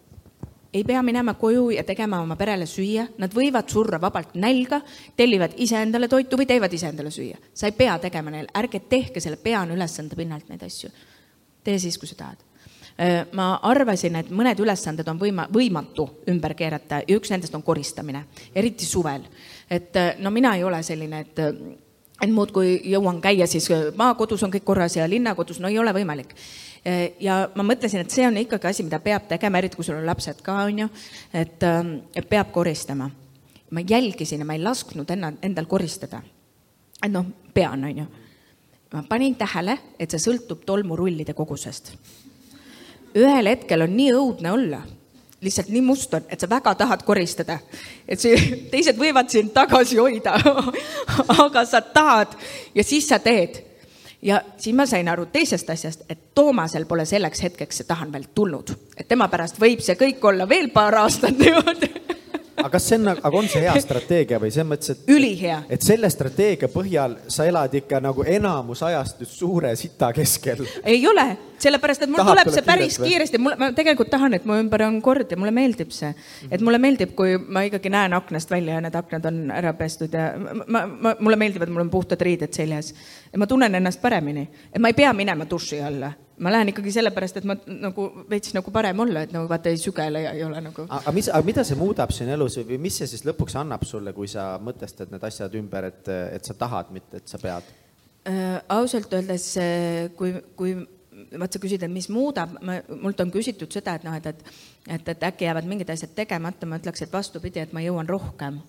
ei pea minema koju ja tegema oma perele süüa, nad võivad surra vabalt nälga, tellivad iseendale toitu või teevad iseendale süüa. sa ei pea tegema neil, ärge tehke selle pean ülesande pinnalt neid asju. tee siis, kui sa tahad. Ma arvasin, et mõned ülesanded on võima, võimatu ümber keerata ja üks nendest on koristamine, eriti suvel. et no mina ei ole selline, et et muudkui jõuan käia, siis maakodus on kõik korras ja linnakodus, no ei ole võimalik ja ma mõtlesin, et see on ikkagi asi, mida peab tegema, eriti kui sul on lapsed ka, on ju, et, ähm, et peab koristama. ma jälgisin ja ma ei lasknud enna, endal koristada. et noh, pean, on ju. ma panin tähele, et see sõltub tolmurullide kogusest. ühel hetkel on nii õudne olla lihtsalt nii must on, et sa väga tahad koristada. et see, teised võivad sind tagasi hoida aga sa tahad ja siis sa teed ja siis ma sain aru teisest asjast, et Toomasel pole selleks hetkeks see tahan veel tulnud, et tema pärast võib see kõik olla veel paar aastat niimoodi aga kas see on, aga on see hea strateegia või selles mõttes, et ülihea. et selle strateegia põhjal sa elad ikka nagu enamus ajast nüüd suure sita keskel? ei ole, sellepärast et mul Tahab, tuleb see päris või? kiiresti, mul, ma tegelikult tahan, et mu ümber on kord ja mulle meeldib see. et mulle meeldib, kui ma ikkagi näen aknast välja ja need aknad on ära pestud ja ma, ma, mulle meeldib, et mul on puhtad riided seljas. ja ma tunnen ennast paremini, et ma ei pea minema duši alla ma lähen ikkagi sellepärast, et ma nagu veits nagu parem olla, et nagu vaata ei sügele ja ei ole nagu. aga mis, aga mida see muudab sinu elus või mis see siis lõpuks annab sulle, kui sa mõtestad need asjad ümber, et, et sa tahad, mitte et sa pead äh,? ausalt öeldes, kui, kui vaat sa küsid, et mis muudab, mult on küsitud seda, et noh, et, et, et, et äkki jäävad mingid asjad tegemata, ma ütleks, et vastupidi, et ma jõuan rohkem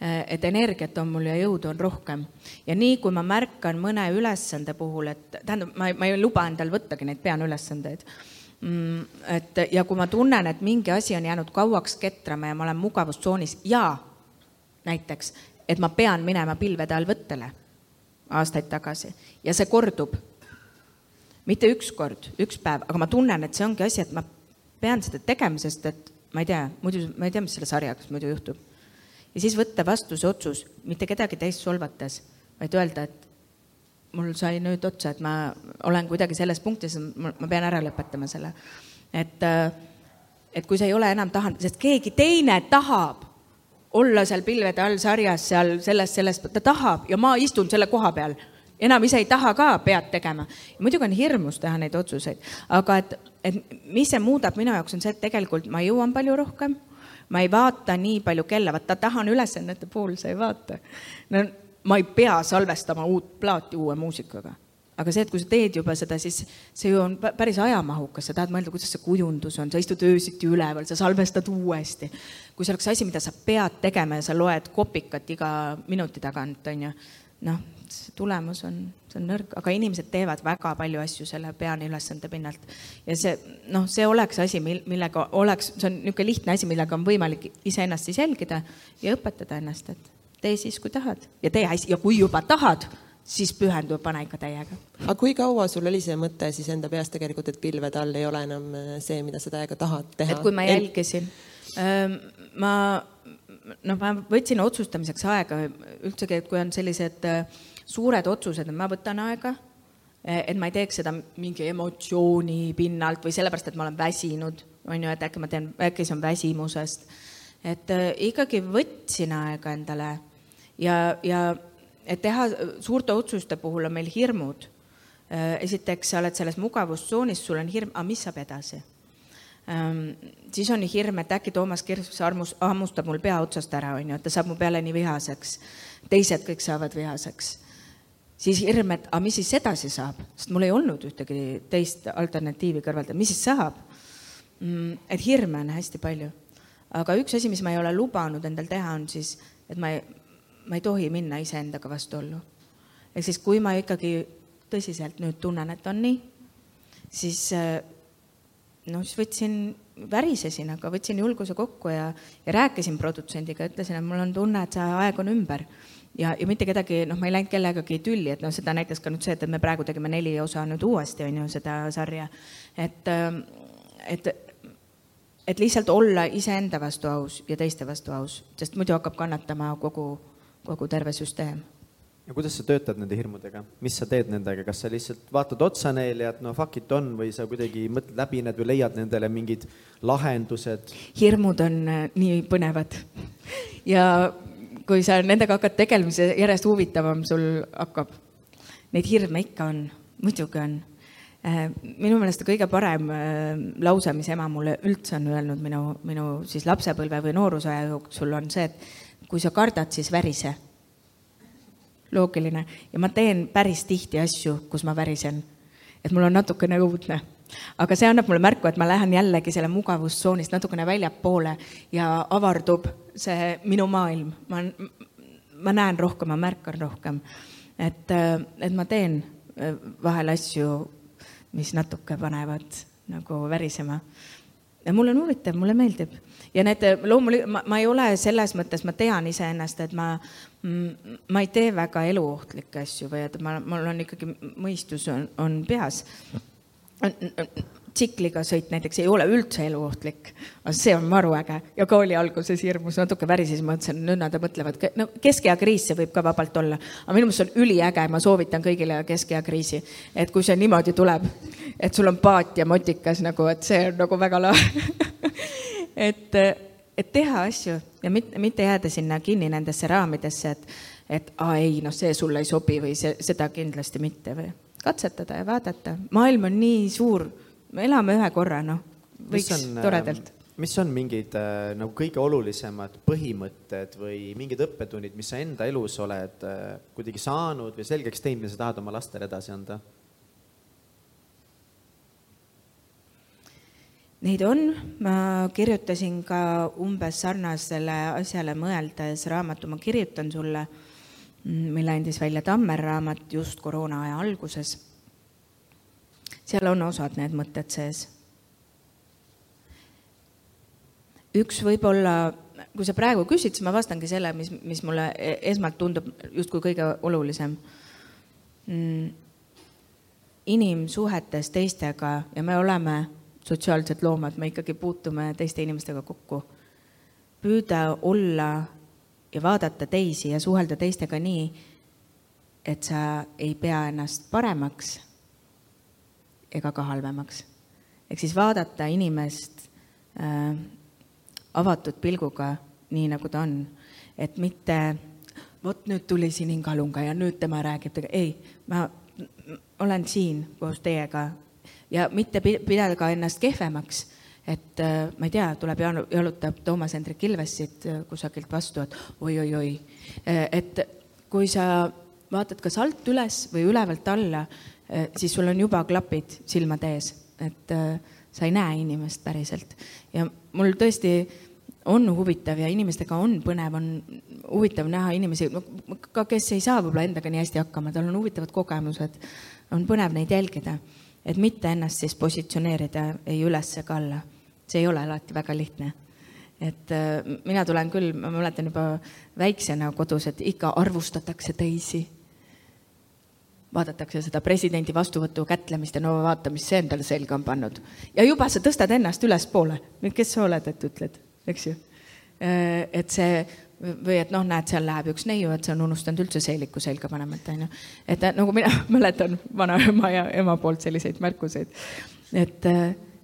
et energiat on mul ja jõudu on rohkem. ja nii, kui ma märkan mõne ülesande puhul, et tähendab, ma ma ei luba endal võttagi neid peanõulesandeid mm,. et ja kui ma tunnen, et mingi asi on jäänud kauaks ketrama ja ma olen mugavustsoonis ja näiteks, et ma pean minema pilvede all võttele aastaid tagasi ja see kordub. mitte üks kord, üks päev, aga ma tunnen, et see ongi asi, et ma pean seda tegema, sest et ma ei tea, muidu ma ei tea, mis selle sarjaga muidu juhtub ja siis võtta vastu see otsus, mitte kedagi teist solvates, vaid öelda, et mul sai nüüd otsa, et ma olen kuidagi selles punktis, ma pean ära lõpetama selle. et, äh, et kui sa ei ole enam tahanud, sest keegi teine tahab olla seal pilvede all sarjas, seal selles, selles, ta tahab ja ma istun selle koha peal enam ise ei taha ka, pead tegema. muidugi on hirmus teha neid otsuseid, aga et, et mis see muudab minu jaoks, on see, et tegelikult ma jõuan palju rohkem ma ei vaata nii palju kella, vaata tahan ülesannete puhul sa ei vaata. no ma ei pea salvestama uut plaati uue muusikaga. aga see, et kui sa teed juba seda, siis see ju on päris ajamahukas, sa tahad mõelda, kuidas see kujundus on, sa istud öösiti üleval, sa salvestad uuesti. kui see oleks asi, mida sa pead tegema ja sa loed kopikat iga minuti tagant, on ju, noh, see tulemus on, see on nõrk, aga inimesed teevad väga palju asju selle peani ülesande pinnalt. ja see, noh, see oleks asi, mil-, millega oleks, see on niisugune lihtne asi, millega on võimalik iseennast siis jälgida ja õpetada ennast, et tee siis, kui tahad ja tee hästi ja kui juba tahad, siis pühendu ja pane ikka täiega. aga kui kaua sul oli see mõte siis enda peas tegelikult, et pilvede all ei ole enam äh, see, mida sa täiega tahad teha? et kui ma jälgisin, ma noh, ma võtsin otsustamiseks aega üldsegi, et kui on sellised äh, suured otsused, et ma võtan aega, et ma ei teeks seda mingi emotsiooni pinnalt või sellepärast, et ma olen väsinud, on ju, et äkki ma teen, äkki see on väsimusest. et äh, ikkagi võtsin aega endale ja, ja et teha suurte otsuste puhul on meil hirmud. Äh, esiteks, sa oled selles mugavustsoonis, sul on hirm, aga mis saab edasi? Ähm, siis on hirm, et äkki Toomas Kirss armus, hammustab mul pea otsast ära, on ju, et ta saab mu peale nii vihaseks. teised kõik saavad vihaseks siis hirm, et aga mis siis edasi saab, sest mul ei olnud ühtegi teist alternatiivi kõrvaldada, mis siis saab mm,. et hirme on hästi palju. aga üks asi, mis ma ei ole lubanud endal teha, on siis, et ma ei, ma ei tohi minna iseendaga vastuollu. ehk siis, kui ma ikkagi tõsiselt nüüd tunnen, et on nii, siis noh, siis võtsin, värisesin, aga võtsin julguse kokku ja, ja rääkisin produtsendiga, ütlesin, et mul on tunne, et see aeg on ümber ja, ja mitte kedagi, noh, ma ei läinud kellegagi tülli, et noh, seda näitas ka nüüd see, et me praegu tegime neli osa nüüd uuesti, on ju, seda sarja. et, et, et lihtsalt olla iseenda vastu aus ja teiste vastu aus, sest muidu hakkab kannatama kogu, kogu terve süsteem ja kuidas sa töötad nende hirmudega, mis sa teed nendega, kas sa lihtsalt vaatad otsa neile ja et no fuck it on või sa kuidagi mõtled läbi need või leiad nendele mingid lahendused? hirmud on äh, nii põnevad ja kui sa nendega hakkad tegelema, siis järjest huvitavam sul hakkab. Neid hirme ikka on, muidugi on. Äh, minu meelest kõige parem äh, lause, mis ema mulle üldse on öelnud minu, minu siis lapsepõlve või noorusaja jooksul on see, et kui sa kardad, siis värise loogiline ja ma teen päris tihti asju, kus ma värisen. et mul on natukene õudne, aga see annab mulle märku, et ma lähen jällegi selle mugavustsoonist natukene väljapoole ja avardub see minu maailm, ma, ma näen rohkem, ma märkan rohkem. et, et ma teen vahel asju, mis natuke panevad nagu värisema. ja mul on huvitav, mulle meeldib ja need loomulikult, ma, ei ole selles mõttes, ma tean iseennast, et ma, ma ei tee väga eluohtlikke asju või et ma, mul on ikkagi mõistus on, on peas. Tsikliga sõit näiteks ei ole üldse eluohtlik, see on maru äge ja kooli alguses hirmus natuke värises, mõtlesin, nüüd nad mõtlevad, no keskea kriis, see võib ka vabalt olla, aga minu meelest see on üliäge, ma soovitan kõigile keskea kriisi, et kui see niimoodi tuleb, et sul on paat ja motikas nagu, et see on nagu väga lahe. Et, et teha asju ja mitte, mitte jääda sinna kinni nendesse raamidesse, et, et aa ei, noh, see sulle ei sobi või see, seda kindlasti mitte või katsetada ja vaadata. maailm on nii suur, me elame ühe korra, noh, võiks on, toredalt. mis on mingid äh, nagu kõige olulisemad põhimõtted või mingid õppetunnid, mis sa enda elus oled äh, kuidagi saanud või selgeks teinud, mida sa tahad oma lastele edasi anda? Neid on, ma kirjutasin ka umbes sarnasele asjale mõeldes raamatu. Ma kirjutan sulle, mille andis välja Tammer raamat just koroonaaja alguses. seal on osad need mõtted sees. üks võib-olla, kui sa praegu küsid, siis ma vastangi selle, mis, mis mulle e-, esmalt tundub justkui kõige olulisem mm,. inimsuhetes teistega ja me oleme sotsiaalsed loomad, me ikkagi puutume teiste inimestega kokku. püüda olla ja vaadata teisi ja suhelda teistega nii, et sa ei pea ennast paremaks ega ka halvemaks. ehk siis vaadata inimest äh, avatud pilguga, nii nagu ta on, et mitte vot nüüd tuli siin Ingalunga ja nüüd tema räägib, ei, ma olen siin koos teiega ja mitte pidada ka ennast kehvemaks. Et äh, ma ei tea, tuleb jalutab Toomas Hendrik Ilvesit äh, kusagilt vastu, et oi-oi-oi. Äh, et kui sa vaatad kas alt üles või ülevalt alla, siis sul on juba klapid silmade ees, et sa ei näe inimest päriselt. ja mul tõesti on huvitav ja inimestega on põnev, on huvitav näha inimesi, ka kes ei saa võib-olla endaga nii hästi hakkama, tal on huvitavad kogemused, on põnev neid jälgida et mitte ennast siis positsioneerida ei üles ega alla. See ei ole alati väga lihtne. et äh, mina tulen küll, ma mäletan juba väiksena kodus, et ikka arvustatakse teisi. vaadatakse seda presidendi vastuvõtu kätlemist ja no vaata, mis see endale selga on pannud. ja juba sa tõstad ennast ülespoole. kes sa oled, et ütled, eks ju. Äh, et see või et noh, näed, seal läheb üks neiu, et see on unustanud üldse seeliku selga panema, et onju. et nagu mina mäletan vanaema ja ema poolt selliseid märkuseid. et,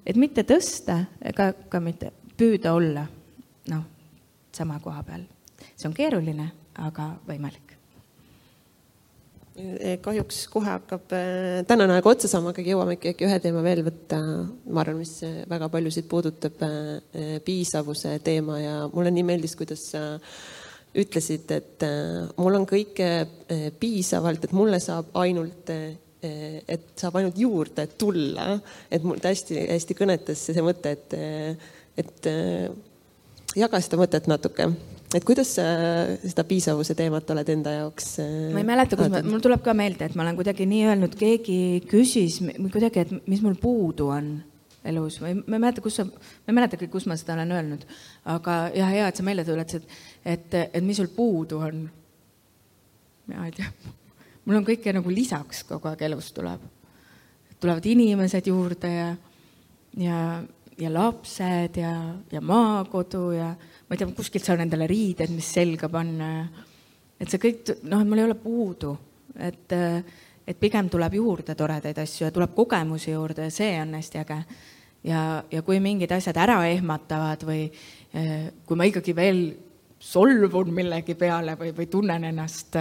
et mitte tõsta ega ka mitte püüda olla noh, sama koha peal. see on keeruline, aga võimalik kahjuks kohe hakkab tänane aeg otsa saama, aga jõuame ikkagi ühe teema veel võtta. ma arvan, mis väga paljusid puudutab, piisavuse teema ja mulle nii meeldis, kuidas sa ütlesid, et mul on kõike piisavalt, et mulle saab ainult et saab ainult juurde tulla, et mul hästi-hästi kõnetas see mõte, et, et jaga seda mõtet natuke et kuidas sa seda piisavuse teemat oled enda jaoks? Ma ei mäleta, kus ma, mul tuleb ka meelde, et ma olen kuidagi nii öelnud, keegi küsis kuidagi, et mis mul puudu on elus või ma ei mäleta, kus sa, ma ei mäletagi, kus ma seda olen öelnud, aga jah, hea, et sa meelde tuletasid, et, et, et mis sul puudu on. mina ei tea, mul on kõike nagu lisaks kogu aeg elus tuleb. tulevad inimesed juurde ja, ja, ja lapsed ja, ja maakodu ja ma ei tea, kuskilt saan endale riided, mis selga panna ja et see kõik, noh, et mul ei ole puudu, et, et pigem tuleb juurde toredaid asju ja tuleb kogemusi juurde ja see on hästi äge. ja, ja kui mingid asjad ära ehmatavad või kui ma ikkagi veel solvun millegi peale või, või tunnen ennast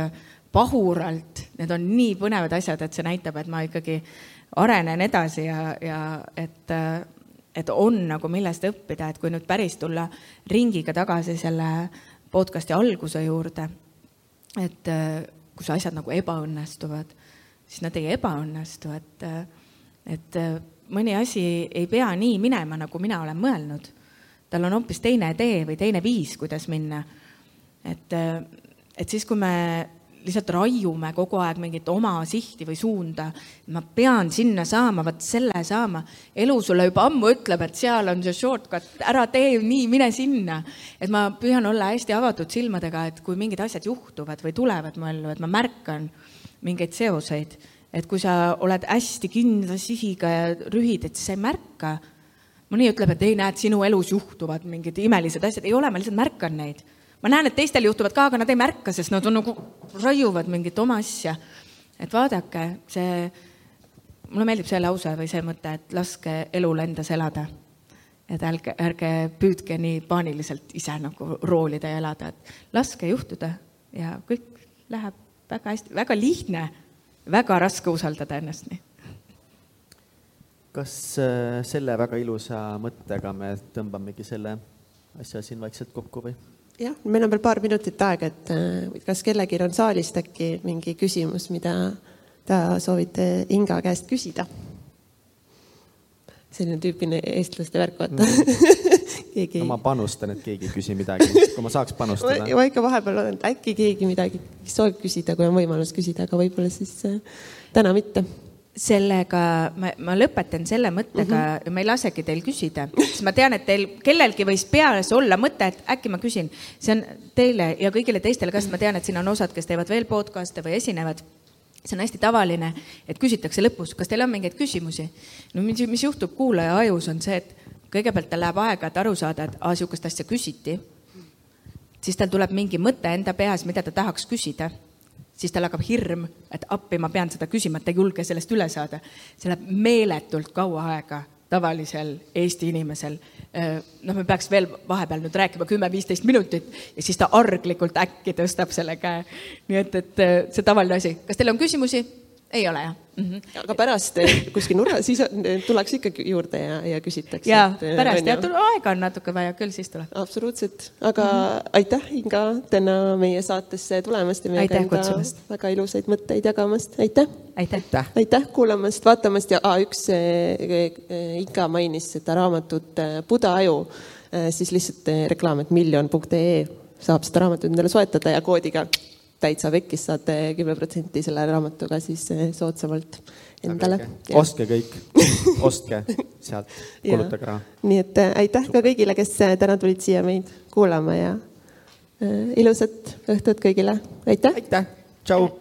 pahuralt, need on nii põnevad asjad, et see näitab, et ma ikkagi arenen edasi ja, ja et et on nagu millest õppida, et kui nüüd päris tulla ringiga tagasi selle podcast'i alguse juurde, et kus asjad nagu ebaõnnestuvad, siis nad ei ebaõnnestu, et, et mõni asi ei pea nii minema, nagu mina olen mõelnud. tal on hoopis teine tee või teine viis, kuidas minna. et, et siis, kui me lihtsalt raiume kogu aeg mingit oma sihti või suunda. ma pean sinna saama, vot selle saama. elu sulle juba ammu ütleb, et seal on see shortcut, ära tee nii, mine sinna. et ma püüan olla hästi avatud silmadega, et kui mingid asjad juhtuvad või tulevad mu ellu, et ma märkan mingeid seoseid. et kui sa oled hästi kindla sihiga ja rühid, et siis sa ei märka. mõni ütleb, et ei, näed, sinu elus juhtuvad mingid imelised asjad, ei ole, ma lihtsalt märkan neid ma näen, et teistel juhtuvad ka, aga nad ei märka, sest nad on nagu, raiuvad mingit oma asja. et vaadake, see, mulle meeldib see lause või see mõte, et laske elul endas elada. et ärge, ärge püüdke nii paaniliselt ise nagu roolida ja elada, et laske juhtuda ja kõik läheb väga hästi, väga lihtne, väga raske usaldada ennast nii kas äh, selle väga ilusa mõttega me tõmbamegi selle asja siin vaikselt kokku või? Jah, meil on veel paar minutit aega, et äh, kas kellelgi on saalist äkki mingi küsimus, mida ta soovite Inga käest küsida? selline tüüpiline eestlaste värk, vaata mm. keegi no,. ma panustan, et keegi ei küsi midagi, kui ma saaks panustada. ma ikka vahepeal olen, et äkki keegi midagi soovib küsida, kui on võimalus küsida, aga võib-olla siis äh, täna mitte sellega ma, ma lõpetan selle mõttega mm -hmm. ma ei lasegi teil küsida, sest ma tean, et teil kellelgi võis peas olla mõte, et äkki ma küsin. see on teile ja kõigile teistele ka, sest ma tean, et siin on osad, kes teevad veel podcast'e või esinevad. see on hästi tavaline, et küsitakse lõpus, kas teil on mingeid küsimusi. no mis, mis juhtub kuulaja ajus, on see, et kõigepealt tal läheb aega, et aru saada, et aa, sihukest asja küsiti. siis tal tuleb mingi mõte enda peas, mida ta tahaks küsida siis tal hakkab hirm, et appi, ma pean seda küsima, ta ei julge sellest üle saada. see läheb meeletult kaua aega tavalisel Eesti inimesel. noh, me peaks veel vahepeal nüüd rääkima kümme-viisteist minutit ja siis ta arglikult äkki tõstab selle käe. nii et, et see tavaline asi. kas teil on küsimusi? ei ole jah mm? -hmm. aga pärast kuskil nurga, siis tullakse ikkagi juurde ja, ja küsitakse. ja pärast jah, aega on natuke vaja, küll siis tuleb. absoluutselt, aga mm -hmm. aitäh, Inga, täna meie saatesse tulemast ja meiega enda väga ilusaid mõtteid jagamast, aitäh. aitäh, aitäh., aitäh kuulamast, vaatamast ja ah, üks Inga mainis seda raamatut Buda aju, siis lihtsalt reklaam, et miljon.ee saab seda raamatut endale soetada ja koodiga täitsa vekkis, saate kümme protsenti selle raamatuga siis eh, soodsamalt endale. ostke kõik, ostke sealt, kulutage raha. nii et eh, aitäh ka kõigile, kes eh, täna tulid siia meid kuulama ja ilusat õhtut kõigile, aitäh. aitäh, tšau.